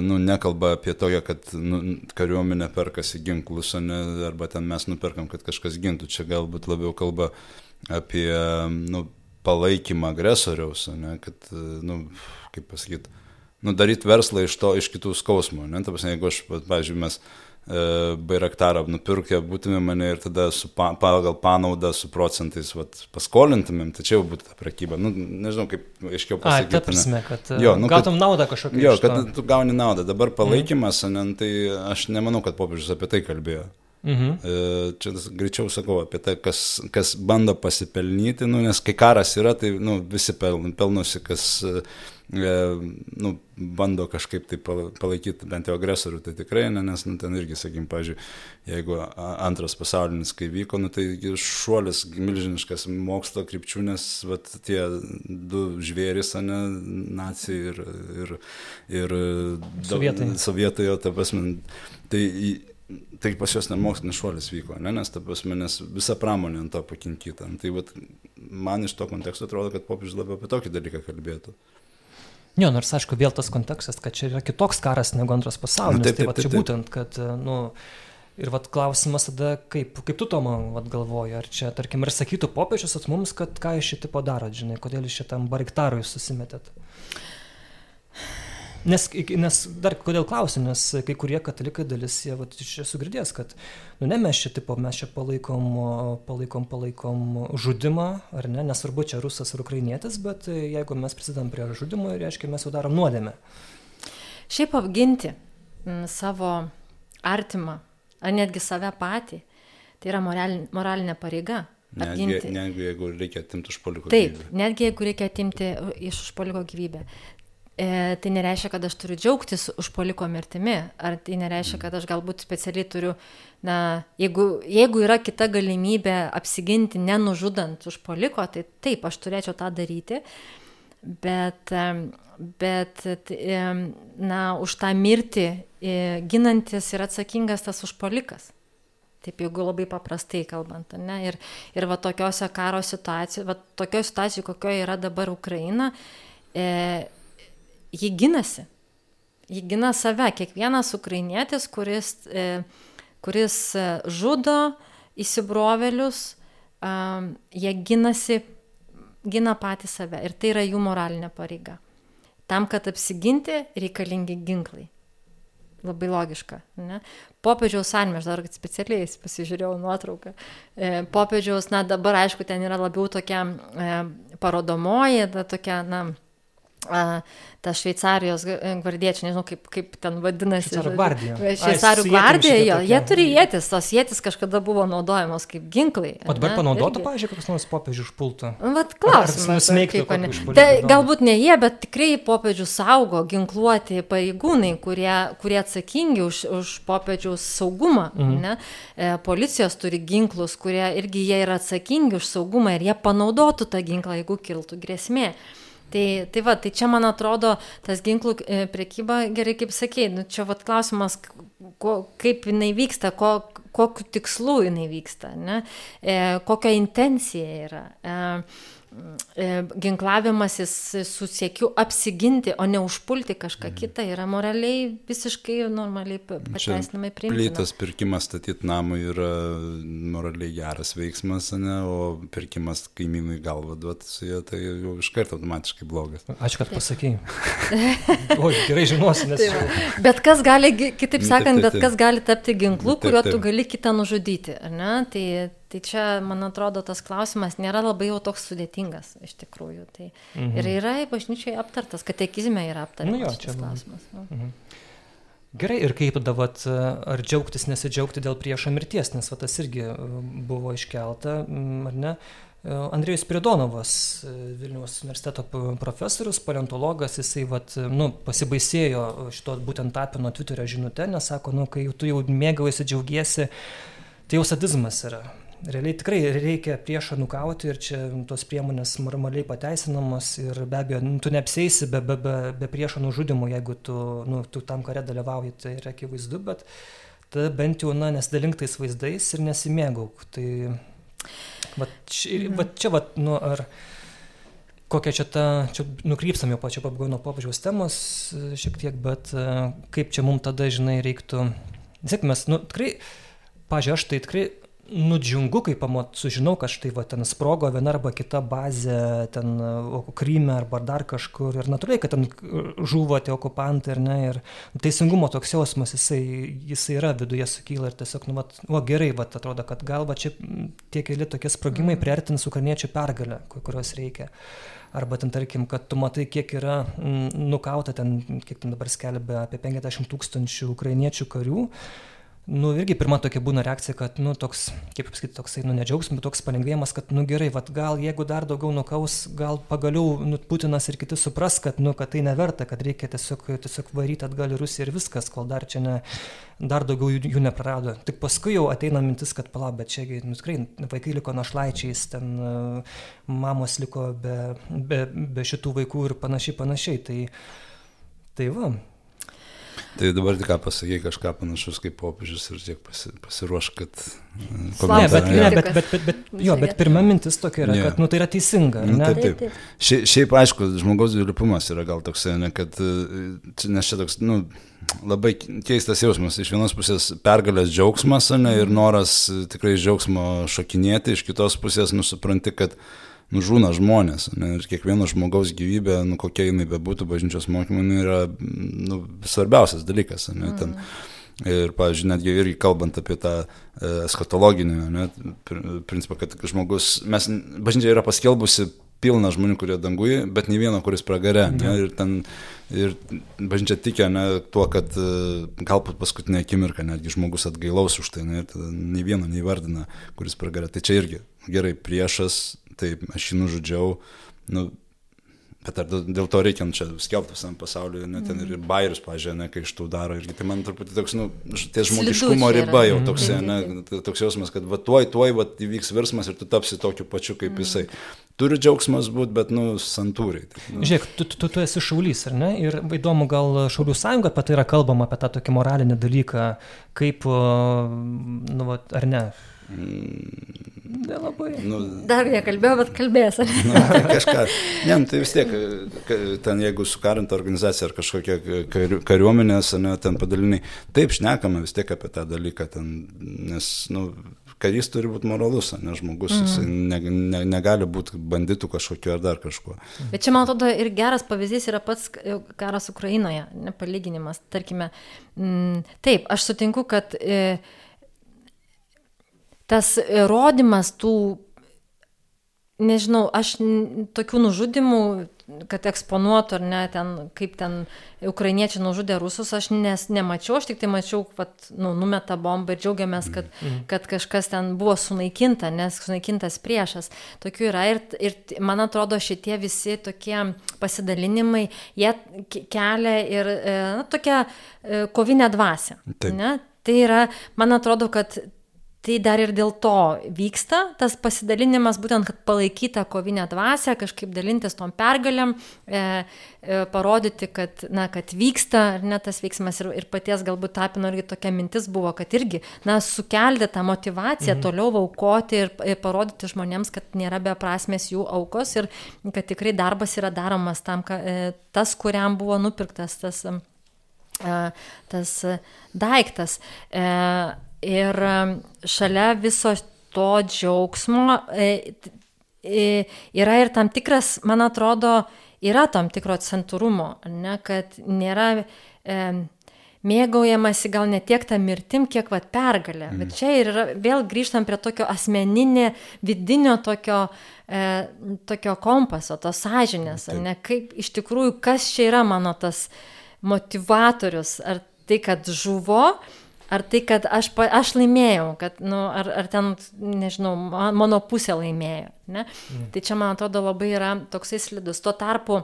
nu, nekalba apie tokią, kad nu, kariuomenė perkasi ginklus, ne, arba ten mes nuperkam, kad kažkas gintų. Čia galbūt labiau kalba apie nu, palaikymą agresoriaus, ne, kad, nu, kaip pasakyti, nu, daryti verslą iš to, iš kitų skausmų. Ne, ta prasme, jeigu aš, pavyzdžiui, mes e, Bairaktarą nupirkę būtume mane ir tada su pa, pagal panaudą su procentais vat, paskolintumėm, tai čia jau būtų ta prekyba. Nu, nežinau, kaip aiškiau pasakyti. Ta prasme, kad jo, nu, gautum kad, naudą kažkokią. Jo, kad tu gauni naudą. Dabar palaikymas, mm. ne, tai aš nemanau, kad popiežius apie tai kalbėjo. Mhm. E, čia greičiau sakau apie tai, kas, kas bando pasipelnyti, nu, nes kai karas yra, tai nu, visi pelnosi, kas e, nu, bando kažkaip tai palaikyti bent jau agresorių, tai tikrai, ne, nes nu, ten irgi, sakykim, pažiūrėjau, jeigu antras pasaulinis, kai vyko, nu, tai šuolis milžiniškas mokslo krypčių, nes vat, tie du žvėris, ne, nacijai ir, ir, ir sovietai. Sovietai, jo, ta prasme, tai tai pas juos nemokslinis šuolis vyko, ne? nes ta prasme, nes visa pramonė ant to pakinkyta. Tai vat, man iš to konteksto atrodo, kad popiežius labiau apie tokį dalyką kalbėtų. Jo, nors aišku, vėl tas kontekstas, kad čia yra kitoks karas negu antras pasaulinis. Na, taip, taip, tai va, čia taip, taip. būtent, kad, nu, Ir vat klausimas tada, kaip, kaip tu to man vat, galvoji, ar čia, tarkim, ir sakytų popiežius at mums, kad ką iš šito padarot, žinai, kodėl iš šitam bariktarui susimetėt. Nes, nes dar kodėl klausiu, nes kai kurie katalikai dalis, jie vat, iš esu girdėjęs, kad, nu ne mes čia tipo, mes čia palaikom, palaikom, palaikom žudimą, ar ne, nesvarbu čia rusas ar ukrainietis, bet jeigu mes prisidam prie žudimo, reiškia, mes jau darom nuodėmę. Šiaip apginti m, savo artimą, ar netgi save patį, tai yra moralinė, moralinė pareiga. Netgi, apginti. netgi jeigu reikia atimti užpoliko Taip, gyvybę. netgi jeigu reikia atimti iš užpoliko gyvybę. E, tai nereiškia, kad aš turiu džiaugtis užpoliko mirtimi, ar tai nereiškia, kad aš galbūt specialiai turiu, na, jeigu, jeigu yra kita galimybė apsiginti nenužudant užpoliko, tai taip, aš turėčiau tą daryti, bet, em, bet em, na, už tą mirtį e, ginantis yra atsakingas tas užpolikas. Taip, jeigu labai paprastai kalbant, ne? Ir, ir va tokiuose karo situacijose, va tokioje situacijoje, kokioje yra dabar Ukraina, e, ji ginasi. Ji gina save. Kiekvienas ukrainietis, kuris, e, kuris e, žudo įsibrovelius, jie ginasi, gina patį save. Ir tai yra jų moralinė pareiga. Tam, kad apsiginti, reikalingi ginklai. Labai logiška. Ne? Popiežiaus anime, aš dar specialiai pasižiūrėjau nuotrauką. E, popiežiaus, na dabar aišku, ten yra labiau tokia e, parodomoji, ta tokia, na, ta Šveicarijos gvardiečiai, nežinau kaip, kaip ten vadinasi. Šveicarų gvardija. Šveicarų gvardija, jo, jie turi jėtis, tos jėtis kažkada buvo naudojamos kaip ginklai. O dabar Irgi. pavyzdžiui, koks nors popiežių užpultų. Nu, Vat klausimas. Tai galbūt ne jie, bet tikrai popiežių saugo ginkluoti pareigūnai, kurie, kurie atsakingi už, už popiežiaus saugumą. Mhm. Ne? E, policijos turi ginklus, kurie irgi jie yra atsakingi už saugumą ir jie panaudotų tą ginklą, jeigu kiltų grėsmė. Tai, tai va, tai čia man atrodo, tas ginklų e, priekyba, gerai kaip sakėjai, nu, čia vat klausimas, ko, kaip jinai vyksta, ko, kokiu tikslu jinai vyksta, ne? e, kokia intencija yra. E, ginklavimasis su siekiu apsiginti, o ne užpulti kažką kitą yra moraliai visiškai normaliai pa- pateisinamai priimtina. Plytas pirkimas statyti namui yra moraliai geras veiksmas, ne, o pirkimas kaimynui galvą duoti su juo, tai jau iš karto automatiškai blogas. Ačiū, kad pasakėjai. O, gerai žinosi, nes Tai va. Bet kas gali, gi- kitaip Nu, taip, sakant, taip, bet taip. kas gali tapti ginklu, Taip, kuriuo tu taip. gali kitą nužudyti, ar ne? Tai, tai čia, man atrodo, tas klausimas nėra labai jau toks sudėtingas, iš tikrųjų. Tai mhm. Ir yra bažnyčiai aptartas, katekizme yra aptartas Nu jo, čia- klausimas. Nu. Gerai, ir kaip tada, vat, ar džiaugtis, nesidžiaugti dėl priešo mirties, nes vat, tas irgi e, buvo iškelta, mm, ar ne? E, Andrėjus Pridonovas, e, Vilniaus universiteto profesorius, paleontologas, jisai vat, nu, pasibaisėjo šito būtent tapino Twitterio žinutę, nes sako, nu, kai tu jau mėgaujasi, džiaugiesi, tai jau sadizmas yra. Realiai tikrai reikia priešą nukauti ir čia tos priemonės normaliai pateisinamos ir be abejo, nu, tu neapsėsi be, be, be, be priešo nužudimo, jeigu tu, nu, tu tam kare dalyvauji, tai yra akivaizdu, bet tada bent jau, na, nesidalink tais vaizdais ir nesimėgauk. Tai va čia, va čia, va, nu, ar kokia čia ta, čia nukrypstam jau pačiu pabaigoje nuo popiežiaus temos e, šiek tiek, bet e, kaip čia mums tada, žinai, reiktų, mes, nu, tikrai, pažiūrėjau, aš tai tikrai nudžiungu, kai pamat, sužinau, kad štai va, ten sprogo viena arba kita bazė, ten Kryme arba dar kažkur ir natūraliai, kad ten žuvo tie okupantai ir ne, ir teisingumo toks jausmas, jisai, jisai yra viduje sukyla ir tiesiog, nu, vat, o gerai, va, atrodo, kad gal va čia tie keli tokie sprogimai priartins ukrainiečių pergalę, ku- kurios reikia. Arba ten, tarkim, kad tu matai, kiek yra mm, nukauta ten, kiek ten dabar skelbia, apie 50 tūkstančių ukrainiečių karių. Nu, irgi pirma tokia būna reakcija, kad, nu, toks, kaip pasakyti, toksai, nu, nedžiaugsmas, bet toks palengvėjimas, kad, nu, gerai, vad gal jeigu dar daugiau nukaus, gal pagaliau, nu, Putinas ir kiti supras, kad, nu, kad tai neverta, kad reikia tiesiog, tiesiog varyti atgal į Rusiją ir viskas, kol dar čia ne, dar daugiau jų, jų neprarado. Tik paskui jau ateina mintis, kad pala, bet čia, nu, tikrai, vaikai liko našlaičiais, ten mamos liko be, be, be šitų vaikų ir panašiai, panašiai. Tai, tai va. Tai dabar tik ką pasakai kažką panašus kaip popiežius ir tiek pasi, pasiruoš, kad... e, Ne, bet, ne, bet, bet, bet, bet, jo, bet pirma mintis tokia yra, Jo. kad, nu, tai yra teisinga. Nu, ne? taip, Taip, taip. Šia, šiaip aišku, žmogaus dvilypumas yra gal toksai, ne, kad, e, nes čia toks, nu, labai keistas jausmas. Iš vienos pusės pergalės džiaugsmas, ne, ir noras e, tikrai džiaugsmo šokinėti, iš kitos pusės nusipranti, kad nužūna žmonės. Ne, ir kiekvieno žmogaus gyvybė, nu, kokia jinai bebūtų bažnyčios mokymai, jinai yra nu, svarbiausias dalykas. Ne, ten, Ir, pavyzdžiui, netgi irgi kalbant apie tą e, eskatologinį ne, pr- principą, kad žmogus, mes, bažnyčia yra paskelbusi pilna žmonių, kurie danguje, bet nei vieno, kuris pragare. Ne, ir ten, ir bažnyčia tikė ne, tuo, kad e, galbūt paskutinė akimirka netgi žmogus atgailaus už tai, ne, ir nei vieno neįvardina, kuris pragare. Tai čia irgi gerai priešas, tai aš jį nužudžiau. Nu, Bet ar dėl to reikia nu, čia skelbti visam pasauliu, net ten ir bairius, pažiūrėjau, ne, kai iš tų daro. Irgi tai man truputį toks, nu, ties žmogiškumo riba jau toks, ne, toks jausmas, kad va tuoj, tuoj, va įvyks virsmas ir tu tapsi tokiu pačiu kaip mm. jisai. Turi džiaugsmas būti, bet, nu, santūriai. Tai, nu. Žiūrėk, tu, tu, tu esi šaulys, ar ne? Ir įdomu, gal Šaulių sąjunga apie tai yra kalbama, apie tą tokį moralinį dalyką, kaip, nu, va, ar ne? Nelabai. Nu, Dar nekalbėjau, bet kalbės. nu, tai kažką. Ne, nu, tai vis tiek, ten jeigu sukarinta organizacija ar kažkokia kariuomenės, ne, ten padaliniai, taip šnekame vis tiek apie tą dalyką, ten, nes, nu, karys turi būti moralus, ne žmogus, mm. jis ne, ne, negali būti banditų kažkokiu ar dar kažkuo. Bet čia, man atrodo, ir geras pavyzdys yra pats karas Ukrainoje, nepalyginimas. Tarkime, m, taip, aš sutinku, kad e, tas įrodymas tų, nežinau, aš tokių nužudimų, kad eksponuotų ar ne, ten, kaip ten ukrainiečiai nužudė rusus, aš nes, nemačiau, aš tik tai mačiau, kad nu, numeta bombą ir džiaugiamės, kad, mm. kad kažkas ten buvo sunaikinta, nes sunaikintas priešas. Tokių yra ir, ir man atrodo šitie visi tokie pasidalinimai, jie kelia ir e, na, tokią e, kovinę dvasę. Tai yra, man atrodo, kad Tai dar ir dėl to vyksta tas pasidalinimas, būtent, kad palaikyta kovinė dvasia, kažkaip dalintis tom pergalėm, e, e, parodyti, kad, na, kad vyksta ar ne tas veiksmas ir, ir paties galbūt tapino irgi tokia mintis buvo, kad irgi, na, sukelti tą motivaciją mhm. toliau aukoti ir, ir parodyti žmonėms, kad nėra beprasmės jų aukos ir kad tikrai darbas yra daromas tam, kad e, tas, kuriam buvo nupirktas tas, e, tas daiktas. E, Ir šalia viso to džiaugsmo e, e, yra ir tam tikras, man atrodo, yra tam tikro centrumo, ne, kad nėra e, mėgaujamasi gal ne tiek tą mirtim, kiek vat pergalę. Mm. Bet čia ir yra, vėl grįžtam prie tokio asmeninio, vidinio tokio, e, tokio kompaso, tos sąžinės, ne, kaip iš tikrųjų, kas čia yra mano tas motivatorius, ar tai, kad žuvo, Ar tai, kad aš, aš laimėjau, kad, nu, ar, ar ten, nežinau, mano pusė laimėjo. Ne? Mm. Tai čia, man atrodo, labai yra toksai slidus. Tuo tarpu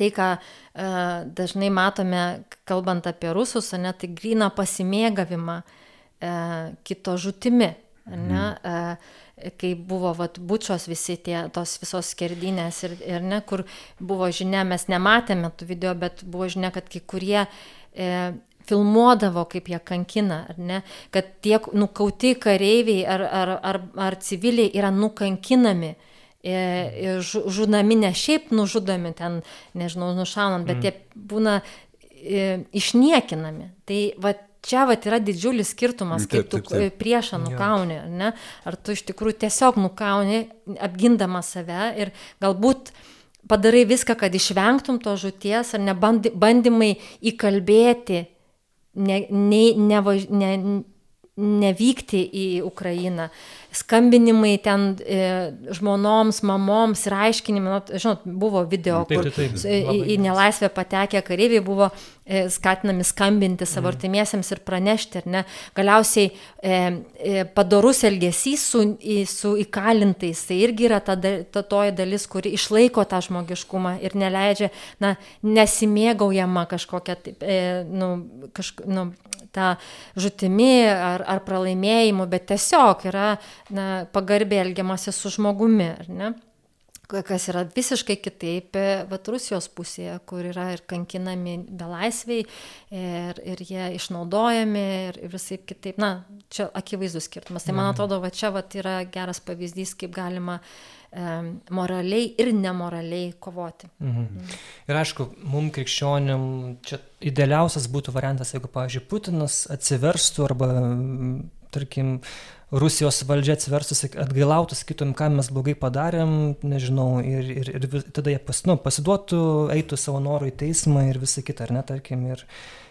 tai, ką uh, dažnai matome, kalbant apie rusus, ne, tai grina pasimėgavimą uh, kito žutimi. Ne, uh, kai buvo vat, bučios visi tie, tos visos skerdinės ir, ir ne, kur buvo žinia, mes nematėme tų video, bet buvo žinia, kad kai kurie e, filmuodavo, kaip jie kankina, ar ne, kad tie nukauti kareiviai ar, ar, ar, ar civiliai yra nukankinami. Ir žudami ne šiaip nužudomi ten, nežinau, nušaunant, bet mm. jie būna e, išniekinami. Tai va čia va yra didžiulis skirtumas, kaip tu taip, taip. priešą nukauni, ar ne? Ar tu iš tikrųjų tiesiog nukauni, apgindama save ir galbūt padarai viską, kad išvengtum to žuties, ar ne bandymai įkalbėti ne, ne, nevaž, ne, nevykti į Ukrainą. Skambinimai ten e, žmonoms, mamoms ir aiškinimai, nu, žinot, buvo video, taip, taip, taip, kur į, į nelaisvę patekę kareiviai buvo e, skatinami skambinti savo mm. artimiesiems ir pranešti, ar ne. Galiausiai e, e, padorus elgesys su, į, su įkalintais, tai irgi yra ta, ta toji dalis, kuri išlaiko tą žmogiškumą ir neleidžia, na, nesimėgaujama kažkokia, e, nu, kažk, nu, tą žutimi ar, ar pralaimėjimu, bet tiesiog yra na, pagarbiai elgiamasi su žmogumi, ar ne? kas yra visiškai kitaip, bet Rusijos pusėje, kur yra ir kankinami belaisviai, ir, ir jie išnaudojami, ir, ir visai kitaip. Na, čia akivaizdus skirtumas. Tai man mhm. atrodo, va čia va, yra geras pavyzdys, kaip galima e, moraliai ir nemoraliai kovoti. Mhm. Mhm. Ir aišku, mums krikščionim čia idealiausias būtų variantas, jeigu, pavyzdžiui, Putinas atsiverstų arba, tarkim, Rusijos valdžia atsiverstų, atgailautų, sakytum, ką mes blogai padarėm, nežinau, ir, ir, ir tada jie pas, nu, pasiduotų, eitų savo norų į teismą ir visą kitą, ar ne, tarkim, ir,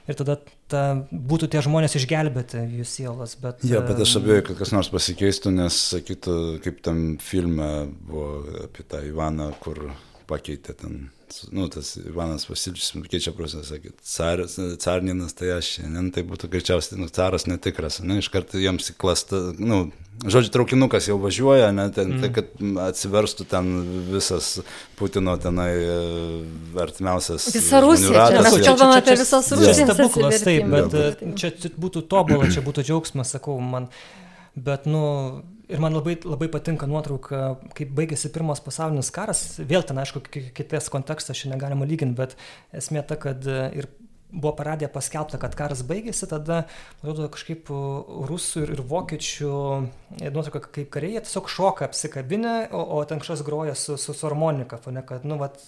ir tada ta, būtų tie žmonės išgelbėti jų sielos. Bet, ja, bet aš abejoju, kad kas nors pasikeistų, nes sakytų, kaip tam filme buvo apie tą Ivaną, kur pakeitė ten nu, tas Ivanas Vasilius keičia procesą, sakė, caras, carninas, tai aš šiandien tai būtų greičiausiai, nu, caras netikras, ne, iš karto jiems klasta, nu, žodžiu, traukinukas jau važiuoja, ne, ten, mm. tai kad atsiverstų ten visas Putino tenai e, artimiausias. Visa Rusija, čia mes kalbame apie visas Rusijas. Tai stebuklas, taip, bet e, čia būtų tobulą, čia būtų džiaugsmas, sakau, man, bet, nu, Ir man labai, labai patinka nuotrauka, kaip baigėsi pirmas pasaulinis karas. Vėl ten, aišku, kitas kontekstas šiandien galima lyginti, bet esmė ta, kad e, ir buvo paradė paskelbta, kad karas baigėsi, tada, atrodo, kažkaip rusų ir, ir vokiečių, e, nuotrauka, kaip kariai, tiesiog šoka apsikabinę, o, o ten kažkas groja su, su, su harmonika, ne, kad, nu, vat,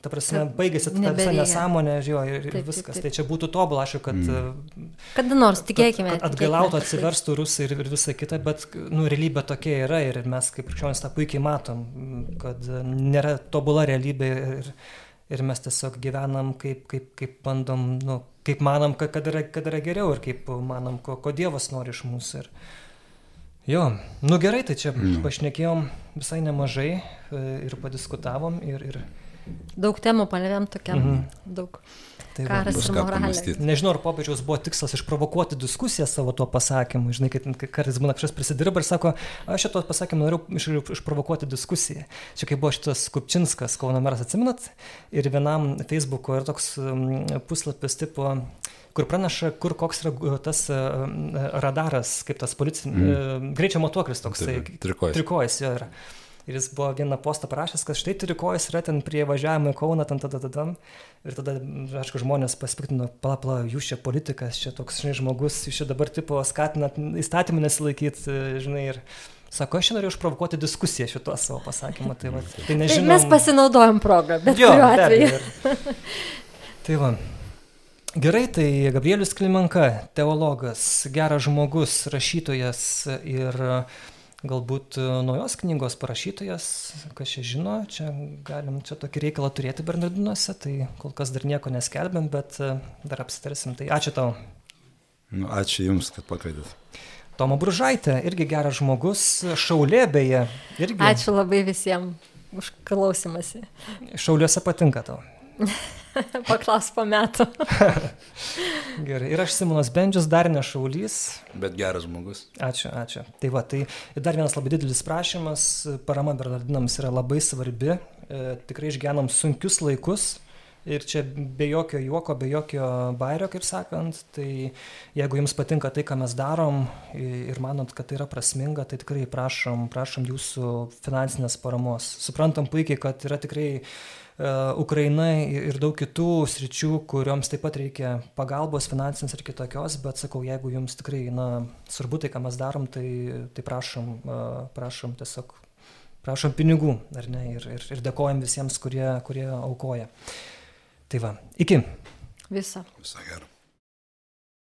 Ta prasme, baigėsi ta visa nesąmonė jo, ir, taip, viskas. Taip, taip. Tai čia būtų tobulą, aš, kad... Mm. Kada nors, tikėkime. Kad, kad atgailautų, atsiverstų rusai ir, ir visa kita, bet, nu, realybė tokia yra ir mes kaip krikščionis tą puikiai matom, kad nėra tobula realybė ir, ir mes tiesiog gyvenam kaip, kaip, kaip bandom, nu, kaip manom, kad, kad, yra, kad yra geriau ir kaip manom, ko, ko Dievas nori iš mūsų. Ir, Jo, nu gerai, tai čia mm. pašnekėjom visai nemažai e, ir padiskutavom ir, ir Daug temų palėvėm tokiam, mhm. daug. Tai Karas ir moralė. Nežinau, ar popiežiaus buvo tikslas išprovokuoti diskusiją savo tuo pasakymu. Žinai, kad kartais būna kažkas prisidirba ir sako, aš šito pasakymu noriu iš, išprovokuoti diskusiją. Čia kaip buvo šitas Kupčinskas, Kauno meras, atsiminat, ir vienam Facebook'o yra toks puslapis tipo kur praneša, kur koks yra tas radaras, kaip tas policinis, mm. greičio matuoklis toks. Trikojas. Trikojas jo yra. Ir jis buvo vieną postą parašęs, kad štai turi kojas yra ten prie važiavimo į Kauną, tam, tada, tada. Ir tada, aišku, žmonės pasipiktino, pala, pala, jūs čia politikas, čia toks, žinai, žmogus, jūs čia dabar tipo skatinat įstatymų nesilaikyti, žinai, ir sako, aš noriu išprovokuoti diskusiją šituo savo pasakymu. Tai, va, tai, nežinom... tai mes pasinaudojam progą, bet jo, atveju. Ir... tai va. Gerai, tai Gabrielius Klimenka, teologas, geras žmogus, rašytojas ir uh, galbūt e, naujos knygos parašytojas, kas čia žino, čia galim čia tokį reikalą turėti Bernardinuose, tai kol kas dar nieko neskelbėm, bet e, dar apsitarsim. Tai ačiū tau. Nu, ačiū Jums, kad pakvietėt. Tomo Bružaitė, irgi geras žmogus, šaulė beje. Irgi. Ačiū labai visiems už klausimąsi. Šauliuose patinka tau. Paklaus po metų. Gerai. Ir aš Simonas Bendžius, dar ne šaulys. Bet geras žmogus. Ačiū, ačiū. Tai va, tai dar vienas labai didelis prašymas. Parama Bernardinams yra labai svarbi. E, tikrai išgyvenam sunkius laikus. Ir čia be jokio juoko, be jokio bairio, kaip sakant, tai jeigu jums patinka tai, ką mes darom ir manot, kad tai yra prasminga, tai tikrai prašom, prašom jūsų finansinės paramos. Suprantam puikiai, kad yra tikrai uh, Ukraina ir daug kitų sričių, kurioms taip pat reikia pagalbos finansinės ir kitokios, bet sakau, jeigu jums tikrai na, svarbu tai, ką mes darom, tai, tai prašom, e, prašom tiesiog, prašom pinigų, ar ne, ir, ir, ir dėkojam visiems, kurie, kurie aukoja. Tai va, iki. Visą. Visą gerą.